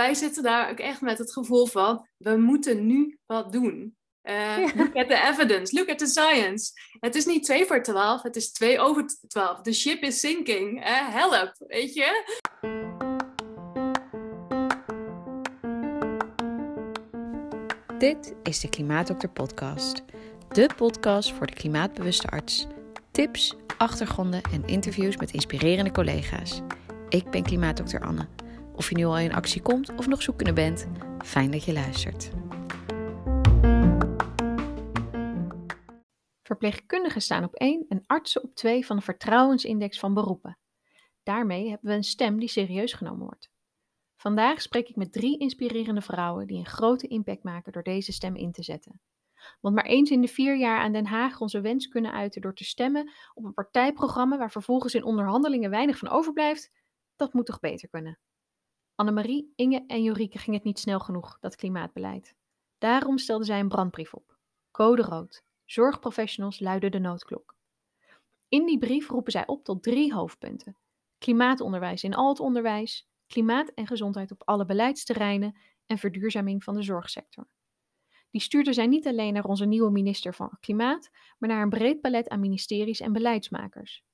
wij zitten daar ook echt met het gevoel van, we moeten nu wat doen. Uh, Look at the evidence, look at the science. Het is niet 2 voor 12, het is 2 over 12. The ship is sinking. Uh, help, weet je? Dit is de Klimaatdokter Podcast. De podcast voor de klimaatbewuste arts. Tips, achtergronden en interviews met inspirerende collega's. Ik ben klimaatdokter Anne. Of je nu al in actie komt of nog zoekende bent, fijn dat je luistert. Verpleegkundigen staan op 1 en artsen op 2 van de vertrouwensindex van beroepen. Daarmee hebben we een stem die serieus genomen wordt. Vandaag spreek ik met drie inspirerende vrouwen die een grote impact maken door deze stem in te zetten. Want maar eens in de vier jaar aan Den Haag onze wens kunnen uiten door te stemmen op een partijprogramma waar vervolgens in onderhandelingen weinig van overblijft, dat moet toch beter kunnen. Annemarie, Inge en Jorike ging het niet snel genoeg, dat klimaatbeleid. Daarom stelden zij een brandbrief op. Code rood. Zorgprofessionals luiden de noodklok. In die brief roepen zij op tot drie hoofdpunten: klimaatonderwijs in al het onderwijs, klimaat en gezondheid op alle beleidsterreinen en verduurzaming van de zorgsector. Die stuurden zij niet alleen naar onze nieuwe minister van Klimaat, maar naar een breed palet aan ministeries en beleidsmakers.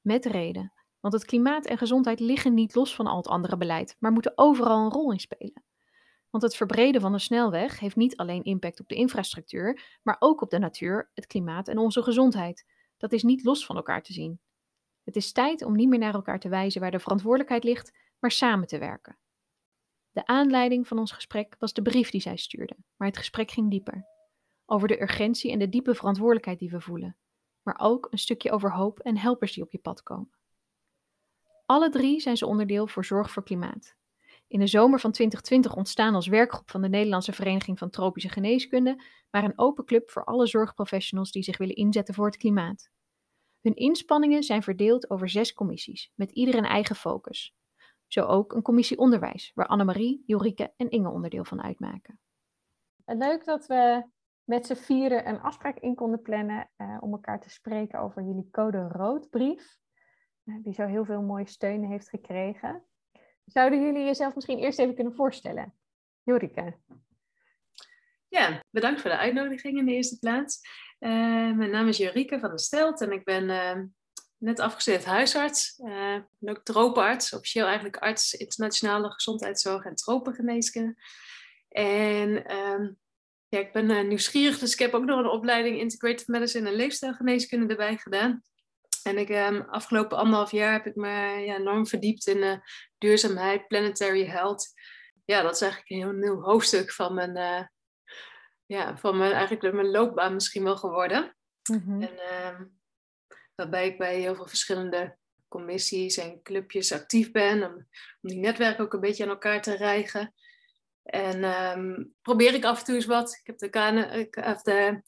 Met reden, want het klimaat en gezondheid liggen niet los van al het andere beleid, maar moeten overal een rol in spelen. Want het verbreden van de snelweg heeft niet alleen impact op de infrastructuur, maar ook op de natuur, het klimaat en onze gezondheid. Dat is niet los van elkaar te zien. Het is tijd om niet meer naar elkaar te wijzen waar de verantwoordelijkheid ligt, maar samen te werken. De aanleiding van ons gesprek was de brief die zij stuurde, maar het gesprek ging dieper. Over de urgentie en de diepe verantwoordelijkheid die we voelen, maar ook een stukje over hoop en helpers die op je pad komen. Alle drie zijn ze onderdeel voor Zorg voor Klimaat. In de zomer van 2020 ontstaan als werkgroep van de Nederlandse Vereniging van Tropische Geneeskunde, maar een open club voor alle zorgprofessionals die zich willen inzetten voor het klimaat. Hun inspanningen zijn verdeeld over zes commissies, met ieder een eigen focus. Zo ook een commissie onderwijs, waar Annemarie, Jorike en Inge onderdeel van uitmaken. Leuk dat we met z'n vieren een afspraak in konden plannen uh, om elkaar te spreken over jullie code roodbrief, die zo heel veel mooie steun heeft gekregen. Zouden jullie jezelf misschien eerst even kunnen voorstellen? Jorike. Ja, bedankt voor de uitnodiging in de eerste plaats. Uh, mijn naam is Jorike van der Stelt en ik ben net afgestudeerd huisarts. Uh, ben ook tropenarts, officieel eigenlijk arts internationale gezondheidszorg en tropengeneeskunde. En um, ja, ik ben nieuwsgierig, dus ik heb ook nog een opleiding Integrative Medicine en leefstijlgeneeskunde erbij gedaan. En ik, um, afgelopen anderhalf jaar heb ik me ja, enorm verdiept in uh, duurzaamheid, planetary health. Ja, dat is eigenlijk een heel nieuw hoofdstuk van mijn, ja, van mijn, eigenlijk mijn loopbaan misschien wel geworden. Mm -hmm. En um, waarbij ik bij heel veel verschillende commissies en clubjes actief ben, om, om die netwerken ook een beetje aan elkaar te rijgen. En um, probeer ik af en toe eens wat. Ik heb de, KN, of de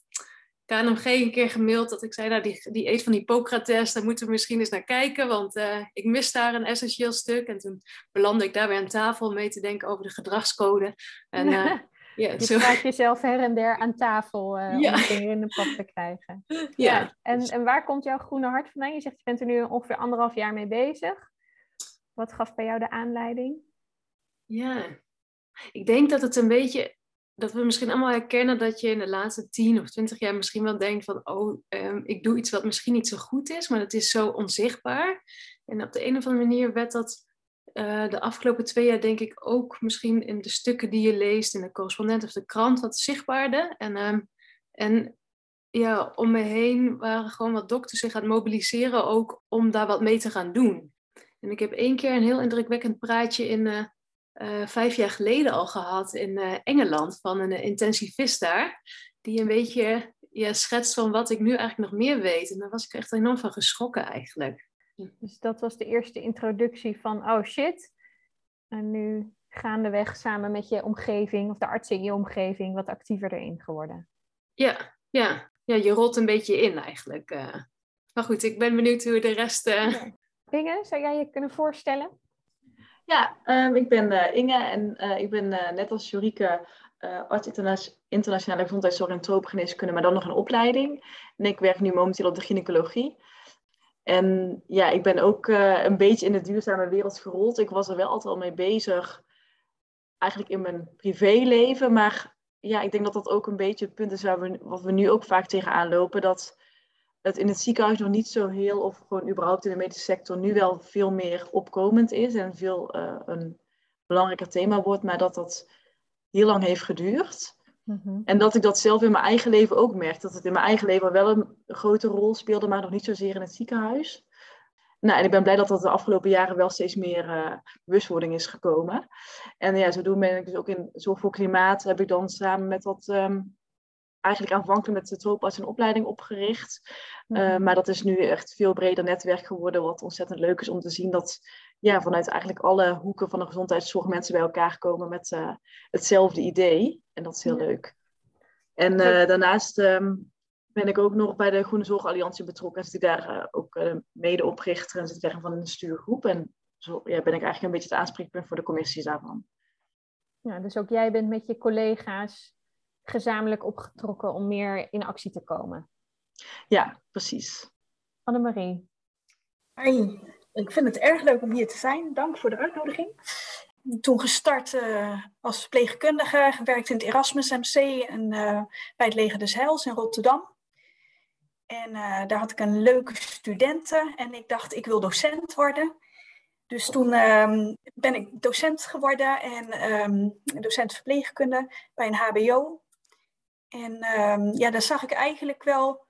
KNMG een keer gemaild dat ik zei, nou die, die eet van Hippocrates, daar moeten we misschien eens naar kijken, want uh, ik mis daar een essentieel stuk. En toen belandde ik daar weer aan tafel om mee te denken over de gedragscode. En uh, Ja, je vraagt jezelf her en der aan tafel uh, om dingen in de pad te krijgen. Ja. En, en waar komt jouw groene hart vandaan? Je zegt je bent er nu ongeveer anderhalf jaar mee bezig. Wat gaf bij jou de aanleiding? Ja, ik denk dat het een beetje dat we misschien allemaal herkennen dat je in de laatste tien of twintig jaar misschien wel denkt van, oh, um, ik doe iets wat misschien niet zo goed is, maar het is zo onzichtbaar. En op de een of andere manier werd dat uh, de afgelopen twee jaar denk ik ook misschien in de stukken die je leest in de correspondent of de krant wat zichtbaarder. En, uh, en ja, om me heen waren gewoon wat dokters zich aan het mobiliseren ook om daar wat mee te gaan doen. En ik heb één keer een heel indrukwekkend praatje in uh, vijf jaar geleden al gehad in Engeland van een intensivist daar. Die een beetje ja, schetst van wat ik nu eigenlijk nog meer weet. En daar was ik echt enorm van geschrokken eigenlijk. Dus dat was de eerste introductie van, oh shit. En nu gaandeweg samen met je omgeving, of de artsen in je omgeving, wat actiever erin geworden. Ja, ja. ja je rolt een beetje in eigenlijk. Uh, maar goed, ik ben benieuwd hoe de rest... Uh... Inge, zou jij je kunnen voorstellen? Ja, um, ik ben uh, Inge en uh, ik ben net als Jorike arts interna internationale gezondheidszorg en tropengeneeskunde, maar dan nog een opleiding. En ik werk nu momenteel op de gynaecologie. En ja, ik ben ook een beetje in de duurzame wereld gerold. Ik was er wel altijd al mee bezig. eigenlijk in mijn privéleven. Maar ja, ik denk dat dat ook een beetje het punt is waar we, wat we nu ook vaak tegenaan lopen. Dat het in het ziekenhuis nog niet zo heel, of gewoon überhaupt in de medische sector, nu wel veel meer opkomend is en veel uh, een belangrijker thema wordt, maar dat dat heel lang heeft geduurd. Mhm. En dat ik dat zelf in mijn eigen leven ook merk. Dat het in mijn eigen leven wel een grote rol speelde, maar nog niet zozeer in het ziekenhuis. Nou, en ik ben blij dat dat de afgelopen jaren wel steeds meer uh, bewustwording is gekomen. En ja, zodoende ben ik dus ook in Zorg voor Klimaat, heb ik dan samen met wat, um, eigenlijk aanvankelijk met de trooparts een opleiding opgericht. Uh, maar dat is nu echt veel breder netwerk geworden, wat ontzettend leuk is om te zien dat ja, vanuit eigenlijk alle hoeken van de gezondheidszorg mensen bij elkaar komen met uh, hetzelfde idee. En dat is heel leuk. En daarnaast um, ben ik ook nog bij de Groene Zorg Alliantie betrokken. En zit ik daar ook medeoprichter en zit ik van een stuurgroep. En zo ja, ben ik eigenlijk een beetje het aanspreekpunt voor de commissies daarvan. Ja, dus ook jij bent met je collega's gezamenlijk opgetrokken om meer in actie te komen. Ja, precies. Annemarie. Hi, ik vind het erg leuk om hier te zijn. Dank voor de uitnodiging. Toen gestart uh, als verpleegkundige, gewerkt in het Erasmus MC en bij het Leger des Heils in Rotterdam. En uh, daar had ik een leuke studenten en ik dacht, ik wil docent worden. Dus toen um, ben ik docent geworden en um, docent verpleegkunde bij een HBO. En um, ja, daar zag ik eigenlijk wel,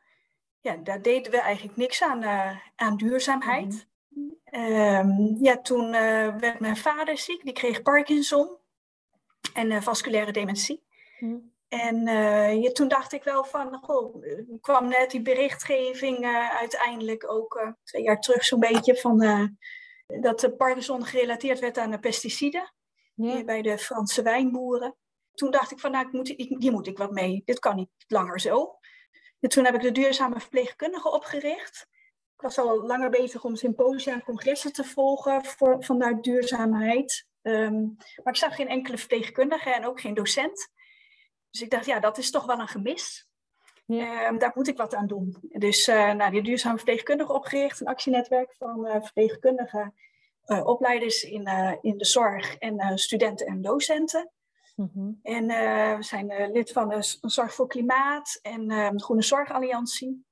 ja, daar deden we eigenlijk niks aan, uh, aan duurzaamheid. Mm ja, toen uh, werd mijn vader ziek, die kreeg Parkinson en vasculaire dementie. Mm en toen dacht ik wel van, goh, kwam net die berichtgeving uiteindelijk ook twee jaar terug zo'n beetje van dat de Parkinson gerelateerd werd aan de pesticiden bij de Franse wijnboeren. Toen dacht ik van, nou, ik moet, ik, hier moet ik wat mee. Dit kan niet langer zo. En toen heb ik de duurzame verpleegkundige opgericht. Ik was al langer bezig om symposia en congressen te volgen voor, vanuit duurzaamheid. Um, maar ik zag geen enkele verpleegkundige en ook geen docent. Dus ik dacht, ja, dat is toch wel een gemis. Ja. Ehm, daar moet ik wat aan doen. Dus uh, nou, die duurzame verpleegkundige opgericht, een actienetwerk van uh, verpleegkundige uh, opleiders in, in de zorg en studenten en docenten. Mm-hmm. En we zijn lid van de Zorg voor Klimaat en ehm, de Groene Zorgalliantie.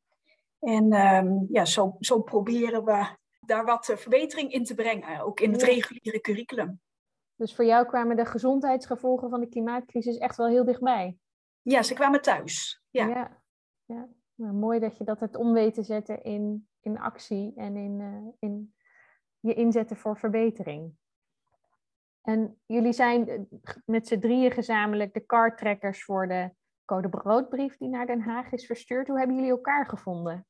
En um, ja, zo, zo proberen we daar wat verbetering in te brengen, ook in het reguliere curriculum. Dus voor jou kwamen de gezondheidsgevolgen van de klimaatcrisis echt wel heel dichtbij. Ja, ze kwamen thuis. Ja. ja, ja. Nou, mooi dat je dat het om weet te zetten in, in actie en in, uh, in je inzetten voor verbetering. En jullie zijn eh, met z'n drieën gezamenlijk de kartrekkers voor de Code Broodbrief die naar Den Haag is verstuurd. Hoe hebben jullie elkaar gevonden?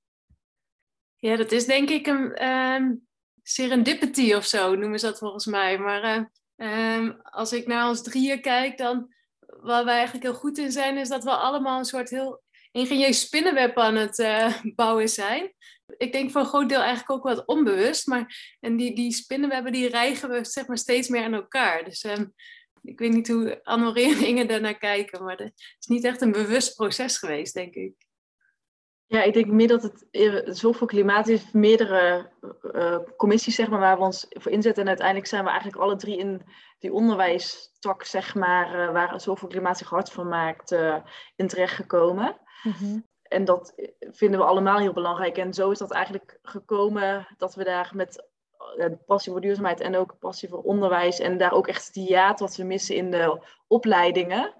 Ja, dat is denk ik een um, serendipity of zo, noemen ze dat volgens mij. Maar uh, Um, als ik naar ons drieën kijk, dan waar wij eigenlijk heel goed in zijn, is dat we allemaal een soort heel ingenieus spinnenweb aan het uh, bouwen zijn. Ik denk voor een groot deel eigenlijk ook wat onbewust, maar en die, die spinnenwebben die rijgen we zeg maar steeds meer aan elkaar. Dus um, ik weet niet hoe Anne-Marie en Inge daarnaar kijken, maar het is niet echt een bewust proces geweest, denk ik. Ja, ik denk meer dat het eh, Zorg voor Klimaat heeft meerdere uh, commissies zeg maar, waar we ons voor inzetten. En uiteindelijk zijn we eigenlijk alle drie in die onderwijstak, zeg maar, uh, waar Zorg voor Klimaat zich hard van maakt, uh, in terechtgekomen. Mm En dat vinden we allemaal heel belangrijk. En zo is dat eigenlijk gekomen dat we daar met passie voor duurzaamheid en ook passie voor onderwijs en daar ook echt die jaat wat we missen in de opleidingen,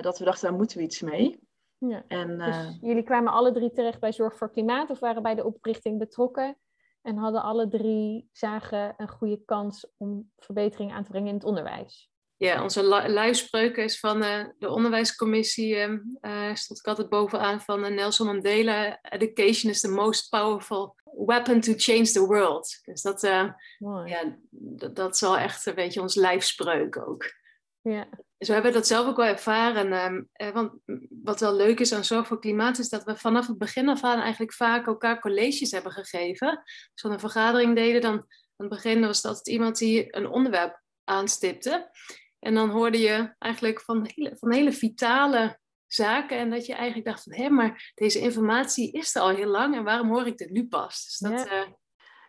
dat we dachten, daar moeten we iets mee. Ja. En, dus eh, jullie kwamen alle drie terecht bij Zorg voor Klimaat of waren bij de oprichting betrokken en hadden alle drie zagen een goede kans om verbetering aan te brengen in het onderwijs. Ja, onze luispreuk is van uh, de onderwijscommissie, uh, stond ik altijd bovenaan van Nelson Mandela, education is the most powerful weapon to change the world. Dus dat, ja, dat, dat is wel echt een beetje ons lijfspreuk ook. Ja. Dus we hebben dat zelf ook wel ervaren. Ehm, eh, want wat wel leuk is aan Zorg voor Klimaat is dat we vanaf het begin af aan eigenlijk vaak elkaar colleges hebben gegeven. Als we een vergadering deden, dan aan het begin was dat iemand die een onderwerp aanstipte. En dan hoorde je eigenlijk van hele, van hele vitale zaken. En dat je eigenlijk dacht van, hé, maar deze informatie is er al heel lang. En waarom hoor ik dit nu pas? Dus dat, ja. Uh...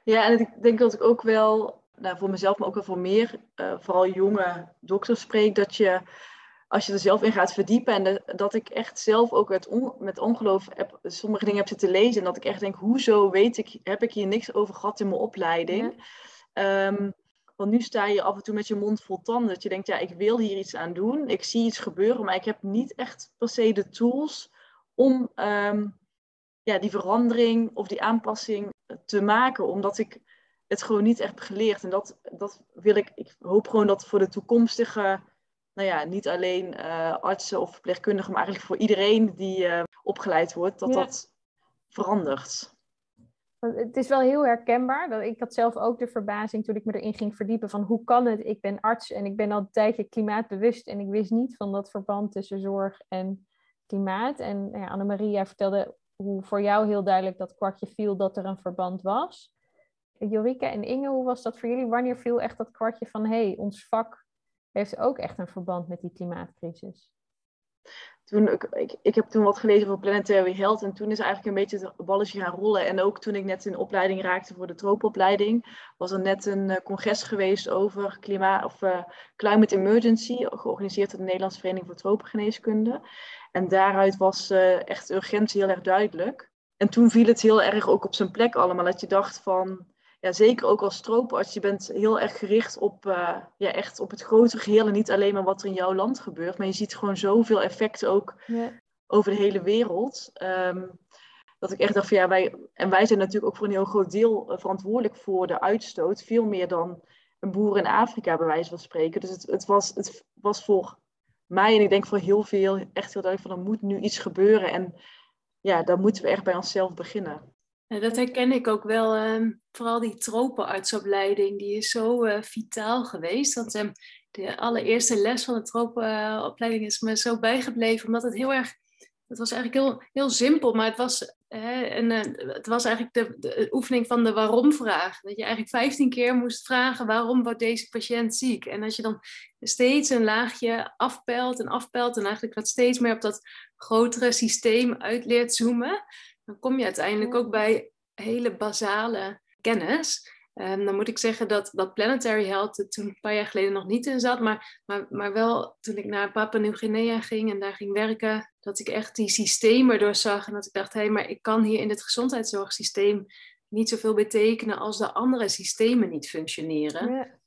ja, en ik denk dat ik ook wel nou, voor mezelf, maar ook wel voor meer, uh, vooral jonge dokters spreek, dat je als je er zelf in gaat verdiepen en dat ik echt zelf ook met, met ongeloof heb, sommige dingen heb zitten lezen en dat ik echt denk, hoezo weet ik, heb ik hier niks over gehad in mijn opleiding? Ehm, want nu sta je af en toe met je mond vol tanden. Dat je denkt, ja, ik wil hier iets aan doen. Ik zie iets gebeuren, maar ik heb niet echt per se de tools om ehm, ja, die verandering of die aanpassing te maken. Omdat ik het gewoon niet echt geleerd. En dat, dat wil ik, ik hoop gewoon dat voor de toekomstige, nou ja, niet alleen uh, artsen of verpleegkundigen, maar eigenlijk voor iedereen die uh, opgeleid wordt, dat dat verandert. Het is wel heel herkenbaar. Dat ik had zelf ook de verbazing toen ik me erin ging verdiepen van hoe kan het? Ik ben arts en ik ben al een tijdje klimaatbewust en ik wist niet van dat verband tussen zorg en klimaat. En ja, Annemaria vertelde hoe voor jou heel duidelijk dat kwartje viel dat er een verband was. Jorike en Inge, hoe was dat voor jullie? Wanneer viel echt dat kwartje van hey, ons vak heeft ook echt een verband met die klimaatcrisis? toen, ik, ik, heb toen wat gelezen over Planetary Health en toen is eigenlijk een beetje het balletje gaan rollen. En ook toen ik net in opleiding raakte voor de tropenopleiding, was er net een uh, congres geweest over klimaat, of, uh, climate emergency, georganiseerd door de Nederlandse Vereniging voor Tropengeneeskunde. En daaruit was uh, echt urgentie heel erg duidelijk. En toen viel het heel erg ook op zijn plek allemaal, dat je dacht van, ja, zeker ook als strooparts, je bent heel erg gericht op, uh, ja, echt op het grotere geheel en niet alleen maar wat er in jouw land gebeurt. Maar je ziet gewoon zoveel effecten ook ja. over de hele wereld. Um, dat ik echt dacht van ja, wij, en wij zijn natuurlijk ook voor een heel groot deel uh, verantwoordelijk voor de uitstoot. Veel meer dan een boer in Afrika, bij wijze van spreken. Dus het, het, was, het was voor mij en ik denk voor heel veel echt heel duidelijk van er moet nu iets gebeuren. En ja, dan moeten we echt bij onszelf beginnen. Dat herken ik ook wel. Ehm, vooral die tropenartsopleiding, die is zo uh, vitaal geweest. Dat um, de allereerste les van de tropenopleiding is me zo bijgebleven. Omdat het heel erg... Het was eigenlijk heel, heel simpel, maar het was, en, uh, het was eigenlijk de, de, oefening van de waarom-vraag. Dat je eigenlijk vijftien keer moest vragen waarom wordt deze patiënt ziek. En als je dan steeds een laagje afpelt en afpelt en eigenlijk wat steeds meer op dat grotere systeem uit leert zoomen dan kom je uiteindelijk ook bij hele basale kennis. Um, dan moet ik zeggen dat, dat Planetary Health er toen een paar jaar geleden nog niet in zat, maar, maar, maar wel toen ik naar Papua Nieuw-Guinea ging en daar ging werken, dat ik echt die systemen doorzag en dat ik dacht, hé, hey, maar ik kan hier in het gezondheidszorgsysteem niet zoveel betekenen als de andere systemen niet functioneren. Ja.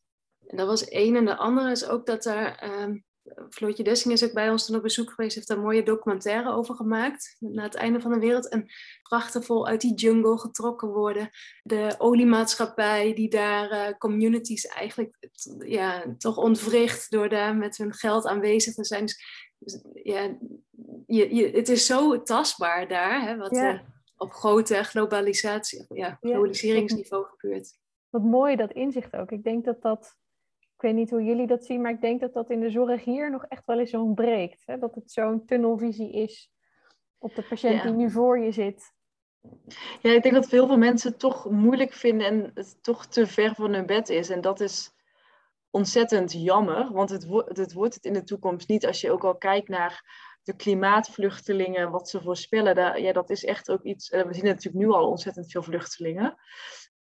En dat was één. En de andere is ook dat er um, Floortje Dessing is ook bij ons toen op bezoek geweest, heeft daar een mooie documentaire over gemaakt. Na het einde van de wereld. En prachtig uit die jungle getrokken worden. De oliemaatschappij die daar uh, communities eigenlijk ja, toch ontwricht door daar met hun geld aanwezig te zijn. Dus, dus ja, je, je, het is zo tastbaar daar, hè, wat ja. uh, op grote globalisatie, ja, globaliseringsniveau ja. gebeurt. Wat mooi dat inzicht ook. Ik denk dat dat ik weet niet hoe jullie dat zien, maar ik denk dat dat in de zorg hier nog echt wel eens ontbreekt. Hè? Dat het zo'n tunnelvisie is op de patiënt die nu voor je zit. Ja, ik denk dat veel veel mensen het toch moeilijk vinden en het toch te ver van hun bed is. En dat is ontzettend jammer, want het, het wordt het in de toekomst niet. Als je ook al kijkt naar de klimaatvluchtelingen, wat ze voorspellen, daar, ja, dat is echt ook iets. We zien natuurlijk nu al ontzettend veel vluchtelingen.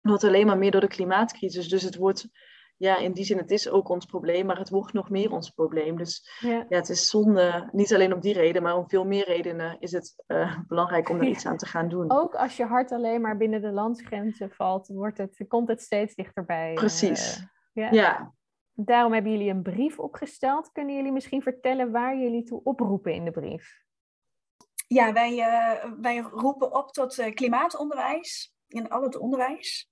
Dat alleen maar meer door de klimaatcrisis. Dus het wordt ja, in die zin, het is ook ons probleem, maar het wordt nog meer ons probleem. Dus ja, ja het is zonde, niet alleen om die reden, maar om veel meer redenen is het uh, belangrijk om er iets aan te gaan doen. Ook als je hart alleen maar binnen de landsgrenzen valt, wordt het, komt het steeds dichterbij. Precies. Uh, ja. ja. Daarom hebben jullie een brief opgesteld. Kunnen jullie misschien vertellen waar jullie toe oproepen in de brief? Ja, wij, uh, wij roepen op tot klimaatonderwijs in al het onderwijs.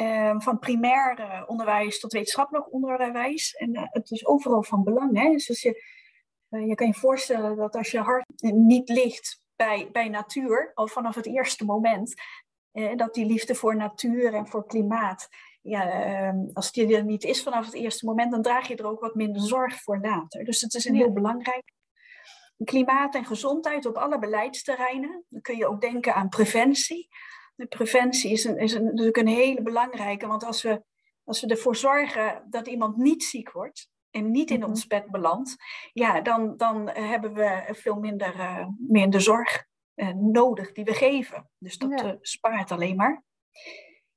Ehm, van primair uh, onderwijs tot wetenschappelijk onderwijs. En uh, het is overal van belang. Hè? Dus je, uh, je kan je voorstellen dat als je hart niet ligt bij, bij natuur, al vanaf het eerste moment, dat die liefde voor natuur en voor klimaat, ja, ehm, als die er niet is vanaf het eerste moment, dan draag je er ook wat minder zorg voor later. Dus het is een heel belangrijk. Klimaat en gezondheid op alle beleidsterreinen. Dan kun je ook denken aan preventie. De preventie is, een, is een, natuurlijk een hele belangrijke, want als we, als we ervoor zorgen dat iemand niet ziek wordt en niet in mhm. ons bed belandt, ja, dan, dan hebben we veel minder, uh, minder zorg uh, nodig die we geven. Dus dat ja. uh, spaart alleen maar.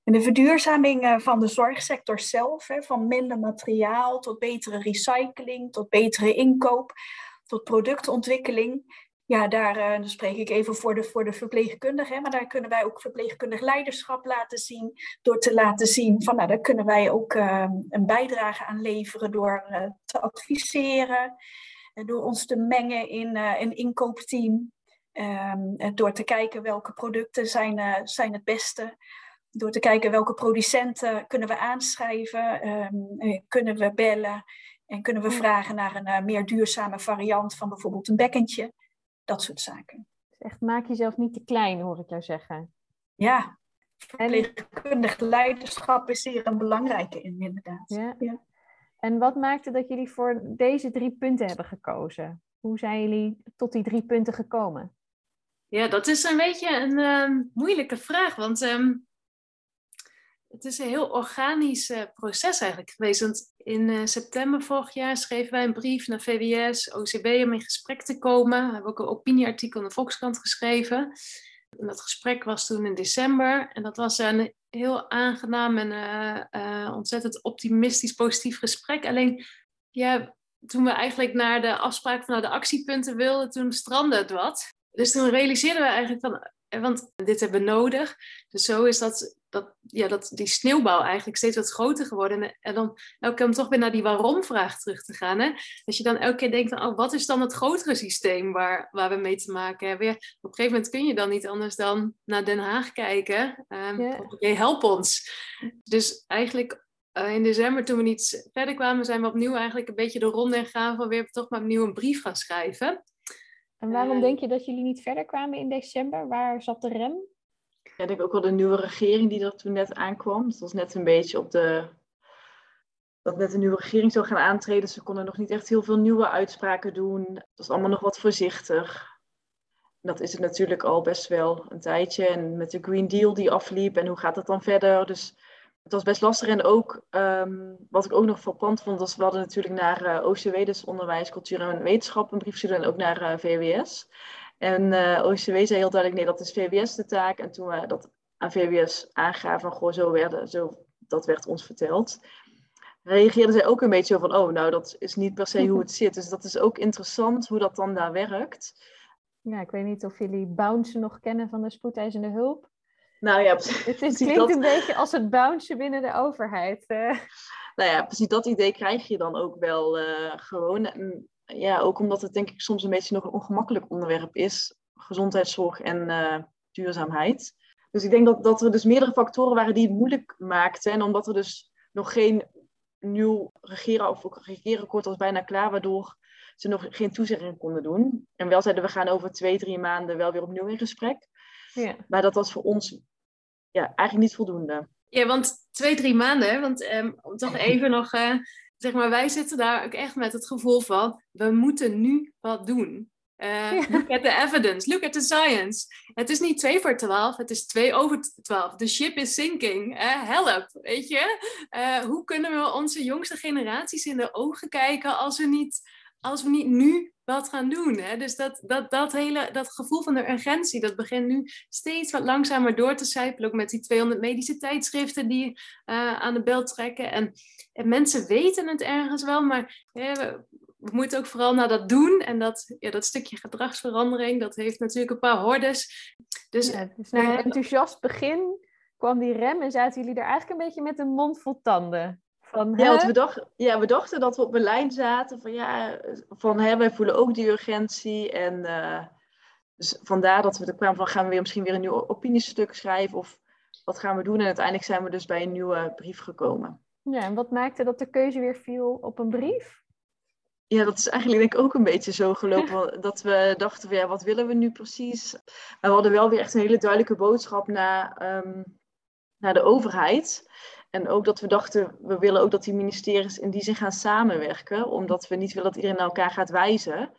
En de verduurzaming van de zorgsector zelf, hè, van minder materiaal tot betere recycling, tot betere inkoop, tot productontwikkeling, ja, daar uh, dan spreek ik even voor de, voor de verpleegkundigen, maar daar kunnen wij ook verpleegkundig leiderschap laten zien, door te laten zien van, nou, daar kunnen wij ook uh, een bijdrage aan leveren door uh, te adviseren, door ons te mengen in een inkoopteam, um, door te kijken welke producten zijn, zijn het beste, door te kijken welke producenten kunnen we aanschrijven, um, kunnen we bellen en kunnen we vragen naar een meer duurzame variant van bijvoorbeeld een bekkentje dat soort zaken. Dus echt maak jezelf niet te klein, hoor ik jou zeggen. Ja, verpleegkundig leiderschap is hier een belangrijke in, inderdaad. Ja. ja. En wat maakte dat jullie voor deze drie punten hebben gekozen? Hoe zijn jullie tot die drie punten gekomen? Ja, dat is een beetje een uh, moeilijke vraag, want um, het is een heel organisch uh, proces eigenlijk geweest. Want in uh, september vorig jaar schreven wij een brief naar VWS, OCB om in gesprek te komen. We hebben ook een opinieartikel in de Volkskrant geschreven. En dat gesprek was toen in december. En dat was een heel aangenaam en uh, ontzettend optimistisch, positief gesprek. Alleen, ja, toen we eigenlijk naar de afspraak van de actiepunten wilden, toen strandde het wat. Dus toen realiseerden we eigenlijk van, want dit hebben we nodig. Dus zo is dat dat, ja, dat die sneeuwbouw eigenlijk steeds wat groter geworden. En, dan elke keer om toch weer naar die waarom-vraag terug te gaan. Hè? Dat je dan elke keer denkt, van, oh, wat is dan het grotere systeem waar, waar we mee te maken hebben? Ja, op een gegeven moment kun je dan niet anders dan naar Den Haag kijken. Um, ja. help ons. Dus eigenlijk uh, in december, toen we niet verder kwamen, zijn we opnieuw eigenlijk een beetje de ronde en gaan van weer toch maar opnieuw een brief gaan schrijven. En waarom uh, denk je dat jullie niet verder kwamen in december? Waar zat de rem? Ja, ik denk ook wel de nieuwe regering die er toen net aankwam. Het was net een beetje op de. Dat net een nieuwe regering zou gaan aantreden. Ze konden nog niet echt heel veel nieuwe uitspraken doen. Het was allemaal nog wat voorzichtig. Dat is het natuurlijk al best wel een tijdje. En met de Green Deal die afliep en hoe gaat het dan verder? Dus het was best lastig. En ook, um, wat ik ook nog frappant vond, was we hadden natuurlijk naar uh, OCW, dus Onderwijs, Cultuur en Wetenschap, een brief gestuurd en ook naar uh, VWS. En uh, eh, OCW zei heel duidelijk, nee, dat is VWS de taak. En toen we dat aan VWS aangaven, van goh, zo, werden, zo dat werd ons verteld, reageerden zij ook een beetje van, oh, nou, dat is niet per se hoe het zit. Dus dat is ook interessant hoe dat dan daar werkt. Ja, ik weet niet of jullie Bounce nog kennen van de spoedeisende hulp. Nou ja, Het is, klinkt een beetje als het bounce binnen de overheid. Uh. Nou ja, precies dat idee krijg je dan ook wel uh, gewoon ja, ook omdat het denk ik soms een beetje nog een ongemakkelijk onderwerp is. Gezondheidszorg en uh, duurzaamheid. Dus ik denk dat, dat er dus meerdere factoren waren die het moeilijk maakten. En omdat er dus nog geen nieuw regeren of regeerakkoord was bijna klaar, waardoor ze nog geen toezegging konden doen. En wel zeiden we gaan over twee, drie maanden wel weer opnieuw in gesprek. Ja. Maar dat was voor ons ja, eigenlijk niet voldoende. Ja, want twee, drie maanden, want um, om toch even nog uh, zeg maar, wij zitten daar ook echt met het gevoel van, we moeten nu wat doen. Uh, Look at the evidence, look at the science. Het is niet 2 voor 12, het is 2 over 12. The ship is sinking. Uh, help, weet je? Uh, hoe kunnen we onze jongste generaties in de ogen kijken als we niet, als we niet nu wat gaan doen? Hè? Dus dat, dat, dat, hele, dat gevoel van de urgentie, dat begint nu steeds wat langzamer door te sijpelen. Ook met die 200 medische tijdschriften die aan de bel trekken. En en mensen weten het ergens wel, maar we, moeten ook vooral naar dat doen. En dat, ja, dat stukje gedragsverandering, dat heeft natuurlijk een paar hordes. Dus, ja, dus na een enthousiast begin kwam die rem en zaten jullie er eigenlijk een beetje met een mond vol tanden. Van, ja, want we dachten, ja, we dachten dat we op een lijn zaten van ja, van hè, wij voelen ook die urgentie. En uh, dus vandaar dat we er kwamen van gaan we weer misschien weer een nieuw opiniestuk schrijven of wat gaan we doen? En uiteindelijk zijn we dus bij een nieuwe brief gekomen. Ja, en wat maakte dat de keuze weer viel op een brief? Ja, dat is eigenlijk denk ik ook een beetje zo gelopen. dat we dachten, ja, wat willen we nu precies? Maar we hadden wel weer echt een hele duidelijke boodschap naar, um, naar de overheid. En ook dat we dachten, we willen ook dat die ministeries in die zin gaan samenwerken. Omdat we niet willen dat iedereen naar elkaar gaat wijzen.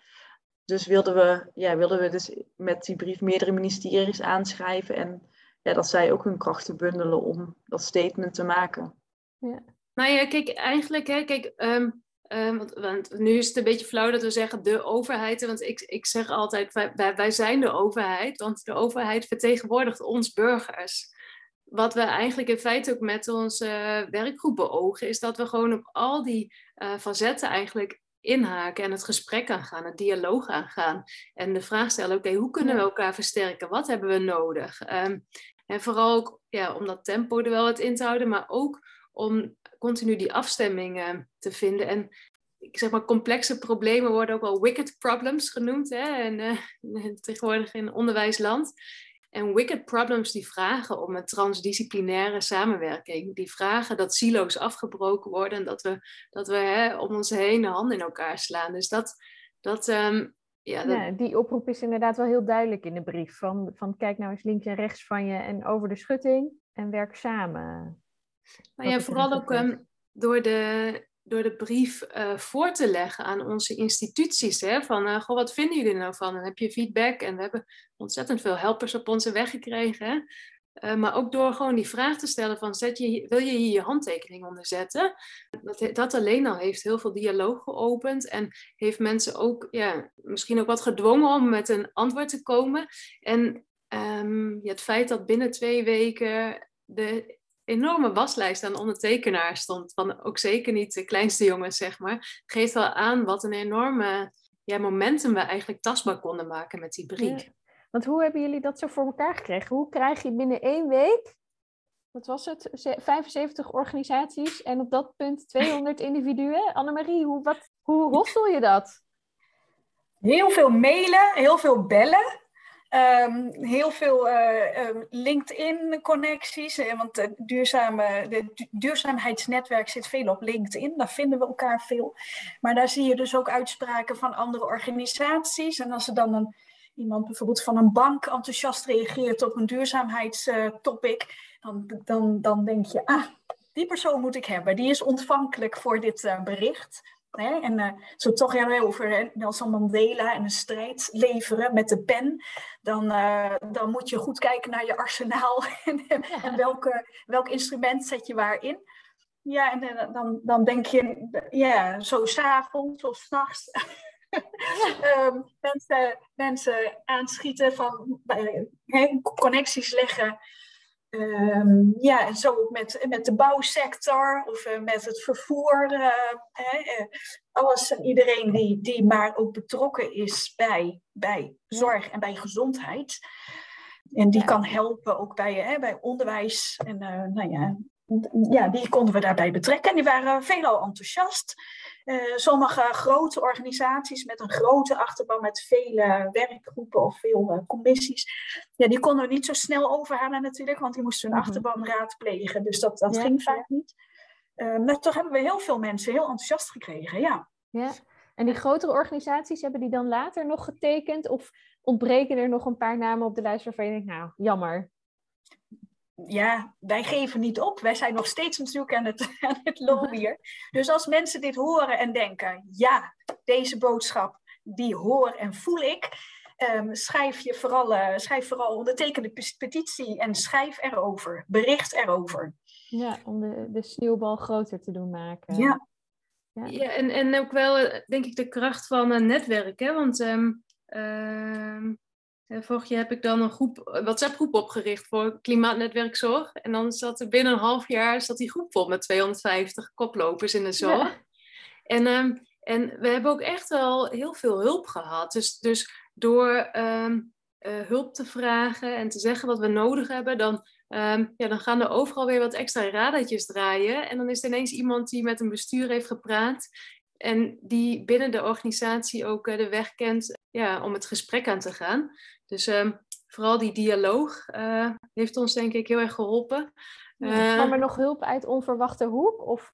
Dus wilden we, ja, wilden we dus met die brief meerdere ministeries aanschrijven. En ja, dat zij ook hun krachten bundelen om dat statement te maken. Ja. Nou ja, kijk, eigenlijk, hè, kijk, um, um, want, want, nu is het een beetje flauw dat we zeggen de overheid. Want ik, ik zeg altijd, wij, wij zijn de overheid, want de overheid vertegenwoordigt ons burgers. Wat we eigenlijk in feite ook met onze werkgroep beogen, is dat we gewoon op al die uh, facetten eigenlijk inhaken en het gesprek aangaan, het dialoog aangaan. En de vraag stellen, oké, hoe kunnen we elkaar versterken? Wat hebben we nodig? Ehm, en vooral ook ja, om dat tempo er wel wat in te houden, maar ook om continu die afstemmingen te vinden. En ik zeg maar, complexe problemen worden ook wel wicked problems genoemd. Hè? En, uh, tegenwoordig in onderwijsland. En wicked problems die vragen om een transdisciplinaire samenwerking. Die vragen dat silo's afgebroken worden en dat we, dat we hè, om ons heen de handen in elkaar slaan. Dus dat. dat, um, ja, dat... ja, die oproep is inderdaad wel heel duidelijk in de brief. Van, van kijk nou eens links en rechts van je en over de schutting en werk samen. Nou ja, vooral ook um, door de door de brief uh, voor te leggen aan onze instituties. Hè? Van, uh, goh, wat vinden jullie nou van? Heb je feedback? En we hebben ontzettend veel helpers op onze weg gekregen. Hè? Uh, maar ook door gewoon die vraag te stellen van, zet je, wil je hier je handtekening onder zetten? Dat, dat alleen al heeft heel veel dialoog geopend en heeft mensen ook ja, misschien ook wat gedwongen om met een antwoord te komen. En um, ja, het feit dat binnen twee weken de enorme waslijst aan ondertekenaars stond. Van ook zeker niet de kleinste jongens, zeg maar. Geeft wel aan wat een enorme ja, momentum we eigenlijk tastbaar konden maken met die brief. Want hoe hebben jullie dat zo voor elkaar gekregen? Hoe krijg je binnen één week, wat was het, 75 organisaties en op dat punt 200 individuen? Annemarie, hoe, wat, hoe hostel je dat? Heel veel mailen, heel veel bellen. Um, heel veel uh, LinkedIn-connecties, want het duurzame, de duurzaamheidsnetwerk zit veel op LinkedIn. Daar vinden we elkaar veel. Maar daar zie je dus ook uitspraken van andere organisaties. En als er dan een, iemand bijvoorbeeld van een bank enthousiast reageert op een duurzaamheidstopic, dan, dan, dan denk je, ah, die persoon moet ik hebben. Die is ontvankelijk voor dit uh, bericht. Hè? En uh, zo toch hebben over Nelson Mandela en een strijd leveren met de pen. Dan, uh, dan moet je goed kijken naar je arsenaal en, en welke, welk instrument zet je waar in. Ja, en uh, dan, dan denk je, ja, zo s'avonds of s'nachts. um, mensen, mensen aanschieten van connecties leggen Um, ja, en zo ook met, met de bouwsector of uh, met het vervoer. Uh, uh, alles en iedereen die, die maar ook betrokken is bij, bij zorg en bij gezondheid. En die kan helpen ook bij, bij onderwijs. En nou ja, ja, die konden we daarbij betrekken. En die waren veelal enthousiast. Uh, sommige grote organisaties met een grote achterban met vele werkgroepen of veel uh, commissies, ja, die konden we niet zo snel overhalen natuurlijk, want die moesten hun mm achterban raadplegen. Dus dat, dat ging vaak niet. Uh, maar toch hebben we heel veel mensen heel enthousiast gekregen, ja. Ja, en die grotere organisaties, hebben die dan later nog getekend? Of ontbreken er nog een paar namen op de lijst waarvan je denkt, nou, jammer, ja, wij geven niet op. Wij zijn nog steeds natuurlijk aan het, aan het lobbyen. Dus als mensen dit horen en denken, ja, deze boodschap, die hoor en voel ik. Um, schrijf je vooral, uh, schrijf vooral onderteken de petitie en schrijf erover. Bericht erover. Ja, om de, de sneeuwbal groter te doen maken. Ja. Ja, ja en, en ook wel, eh, denk ik, de kracht van een netwerk. Hè? Want um, vorig jaar heb ik dan een groep, WhatsApp-groep opgericht voor Klimaatnetwerk Zorg. En dan zat er binnen een half jaar zat die groep vol met 250 koplopers in de zorg. En, um, en we hebben ook echt wel heel veel hulp gehad. Dus, dus door um, uh, hulp te vragen en te zeggen wat we nodig hebben, dan, um, ja, dan gaan er overal weer wat extra radertjes draaien. En dan is er ineens iemand die met een bestuur heeft gepraat. En die binnen de organisatie ook uh, de weg kent ja, om het gesprek aan te gaan. Dus um, vooral die dialoog uh, heeft ons denk ik heel erg geholpen. Uh, kwam er nog hulp uit onverwachte hoek? Of?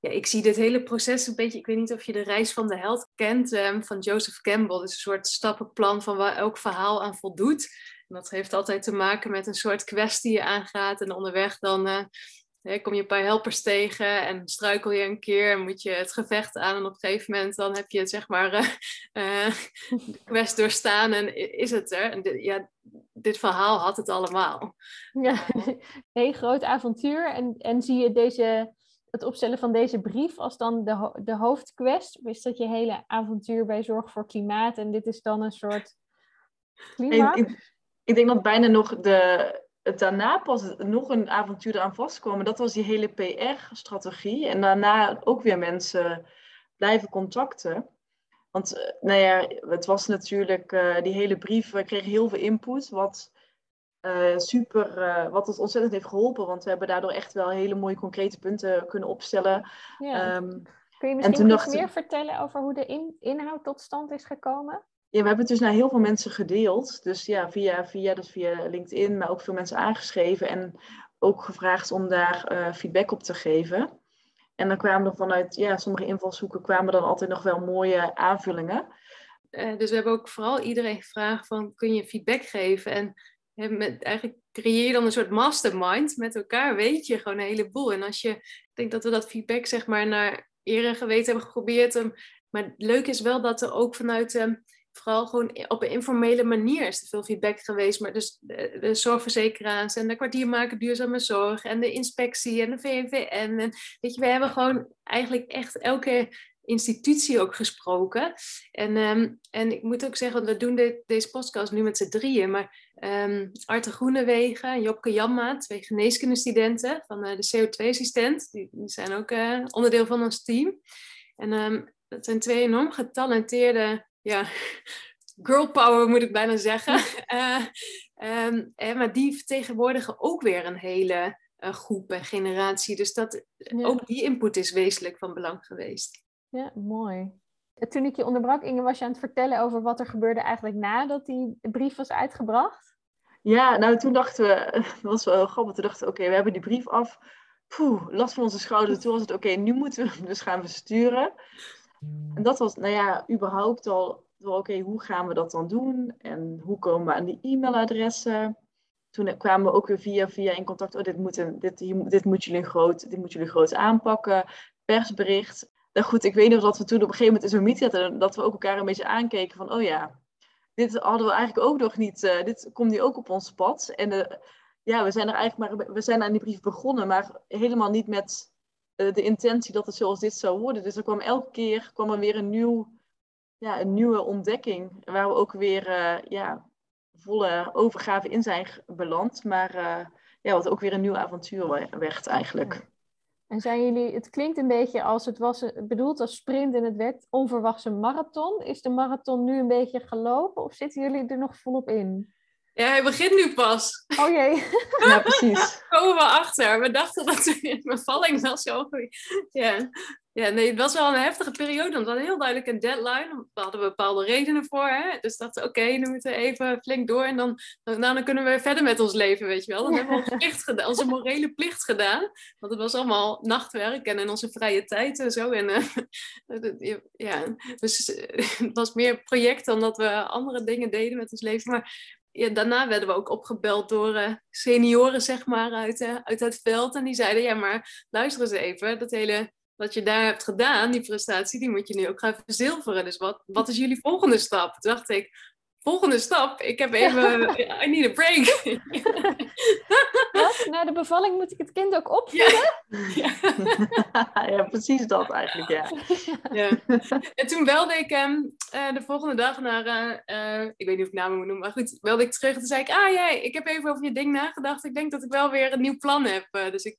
Ja, ik zie dit hele proces een beetje, ik weet niet of je de reis van de held kent, um, van Joseph Campbell. Is een soort stappenplan van waar elk verhaal aan voldoet. En dat heeft altijd te maken met een soort kwestie die je aangaat en onderweg dan uh, kom je een paar helpers tegen en struikel je een keer en moet je het gevecht aan. En op een gegeven moment dan heb je het, zeg maar, uh, de quest doorstaan en is het er. En dit, ja, dit verhaal had het allemaal. Ja, een groot avontuur. En, en zie je deze, het opstellen van deze brief als dan de, de hoofdquest? Of is dat je hele avontuur bij Zorg voor Klimaat en dit is dan een soort klimaat? Ik, ik, ik denk dat bijna nog de daarna pas nog een avontuur eraan vastkwam. Dat was die hele PR-strategie. En daarna ook weer mensen blijven contacten. Want eh, nou ja, het was natuurlijk uh, die hele brief, we kregen heel veel input, wat uh, super, wat ons ontzettend heeft geholpen. Want we hebben daardoor echt wel hele mooie concrete punten kunnen opstellen. Ja. Um, Kun je misschien nog meer vertellen over hoe de in, inhoud tot stand is gekomen? Ja, we hebben het dus naar heel veel mensen gedeeld. Dus ja, via, via, dus via LinkedIn, maar ook veel mensen aangeschreven. En ook gevraagd om daar uh, feedback op te geven. En dan kwamen er vanuit ja, sommige invalshoeken kwamen dan altijd nog wel mooie aanvullingen. Uh, dus we hebben ook vooral iedereen gevraagd van kun je feedback geven? En met, eigenlijk creëer je dan een soort mastermind met elkaar, weet je gewoon een heleboel. En als je, ik denk dat we dat feedback zeg maar naar eer en geweten hebben geprobeerd. Um, maar leuk is wel dat er ook vanuit... Um, vooral gewoon op een informele manier is er veel feedback geweest. Maar dus de, zorgverzekeraars en de kwartiermaker duurzame zorg en de inspectie en de VNVN. En weet je, we hebben gewoon eigenlijk echt elke institutie ook gesproken. En, um, en ik moet ook zeggen, we doen deze podcast nu met z'n drieën, maar um, Arte Groenewegen en Jopke Jamma, twee geneeskundestudenten van uh, de CO2-assistent, die, zijn ook uh, onderdeel van ons team. En um, dat zijn twee enorm getalenteerde ja, girl power moet ik bijna zeggen. uh, um, maar die vertegenwoordigen ook weer een hele uh, groep en generatie. Dus dat, ook die input is wezenlijk van belang geweest. Ja, mooi. Toen ik je onderbrak, Inge, was je aan het vertellen over wat er gebeurde eigenlijk nadat die brief was uitgebracht? Ja, nou toen dachten we, dat was wel heel grappig, toen dachten we, oké, we hebben die brief af. Poeh, last van onze schouder. Toen was het, oké, nu moeten we hem dus gaan versturen. En dat was, nou ja, überhaupt al, oké, hoe gaan we dat dan doen? En hoe komen we aan die e-mailadressen? Toen kwamen we ook weer via, via in contact, oh, dit moet, een, dit, dit, moet jullie groot, dit moet jullie groot aanpakken. Persbericht. Nou goed, ik weet nog dat we toen op een gegeven moment in zo'n meeting hadden, dat we ook elkaar een beetje aankeken van, oh ja, dit hadden we eigenlijk ook nog niet, uh, dit komt nu ook op ons pad. En uh, ja, we zijn er eigenlijk maar, we zijn aan die brief begonnen, maar helemaal niet met de intentie dat het zoals dit zou worden. Dus er kwam elke keer kwam er weer een, nieuw, ja, een nieuwe ontdekking. Waar we ook weer uh, ja, volle overgave in zijn beland. Maar uh, ja, wat ook weer een nieuw avontuur werd eigenlijk. En zijn jullie, het klinkt een beetje als het was bedoeld als sprint en het werd onverwachts een marathon. Is de marathon nu een beetje gelopen of zitten jullie er nog volop in? Ja, hij begint nu pas. Oh jee. Ja, precies. komen we achter. We dachten dat de bevalling wel zo Ja. ja, nee, het was wel een heftige periode. Want we hadden heel duidelijk een deadline. Daar hadden we bepaalde redenen voor. Hè? Dus dachten oké, okay, nu moeten we even flink door. En dan, nou, dan kunnen we verder met ons leven, weet je wel. Dan hebben we onze, plicht gedaan, onze morele plicht gedaan. Want het was allemaal nachtwerk en in onze vrije tijd en zo. En, uh, ja, dus uh, het was meer project dan dat we andere dingen deden met ons leven. Maar ja, daarna werden we ook opgebeld door uh, senioren, zeg maar, uit, uh, uit het veld. En die zeiden, ja, maar luister eens even, dat hele wat je daar hebt gedaan, die prestatie, die moet je nu ook gaan verzilveren. Dus wat, wat is jullie volgende stap? Dacht ik, volgende stap, ik heb even, I need a break. Wat? Na de bevalling moet ik het kind ook opvoeden? Ja, ja. precies dat eigenlijk, ja. ja. En toen belde ik hem uh, de volgende dag naar, uh, ik weet niet of ik namen moet noemen, maar goed, belde ik terug en toen zei ik, ah jij, ik heb even over je ding nagedacht. Ik denk dat ik wel weer een nieuw plan heb. Uh, dus ik,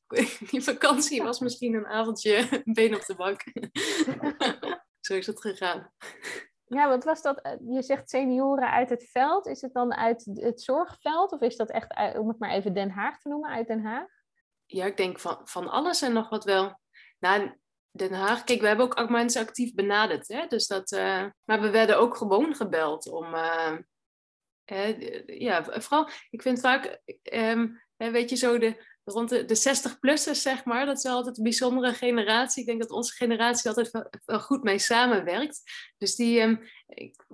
die vakantie was misschien een avondje een been op de bank. Zo is het gegaan. Ja, wat was dat? Eh, je zegt senioren uit het veld. Is het dan uit het zorgveld? Of is dat echt, om het maar even Den Haag te noemen, uit Den Haag? Ja, ik denk van, van alles en nog wat wel. Nou, Den Haag, kijk, we hebben ook mensen actief benaderd. Hè? Dus dat, uh, maar we werden ook gewoon gebeld om... Uh, ja, vooral, ik vind vaak, um, weet je, zo de, rond de, de 60-plussers, zeg maar. Dat is altijd een bijzondere generatie. Ik denk dat onze generatie altijd wel, goed mee samenwerkt. Dus die, um, ik,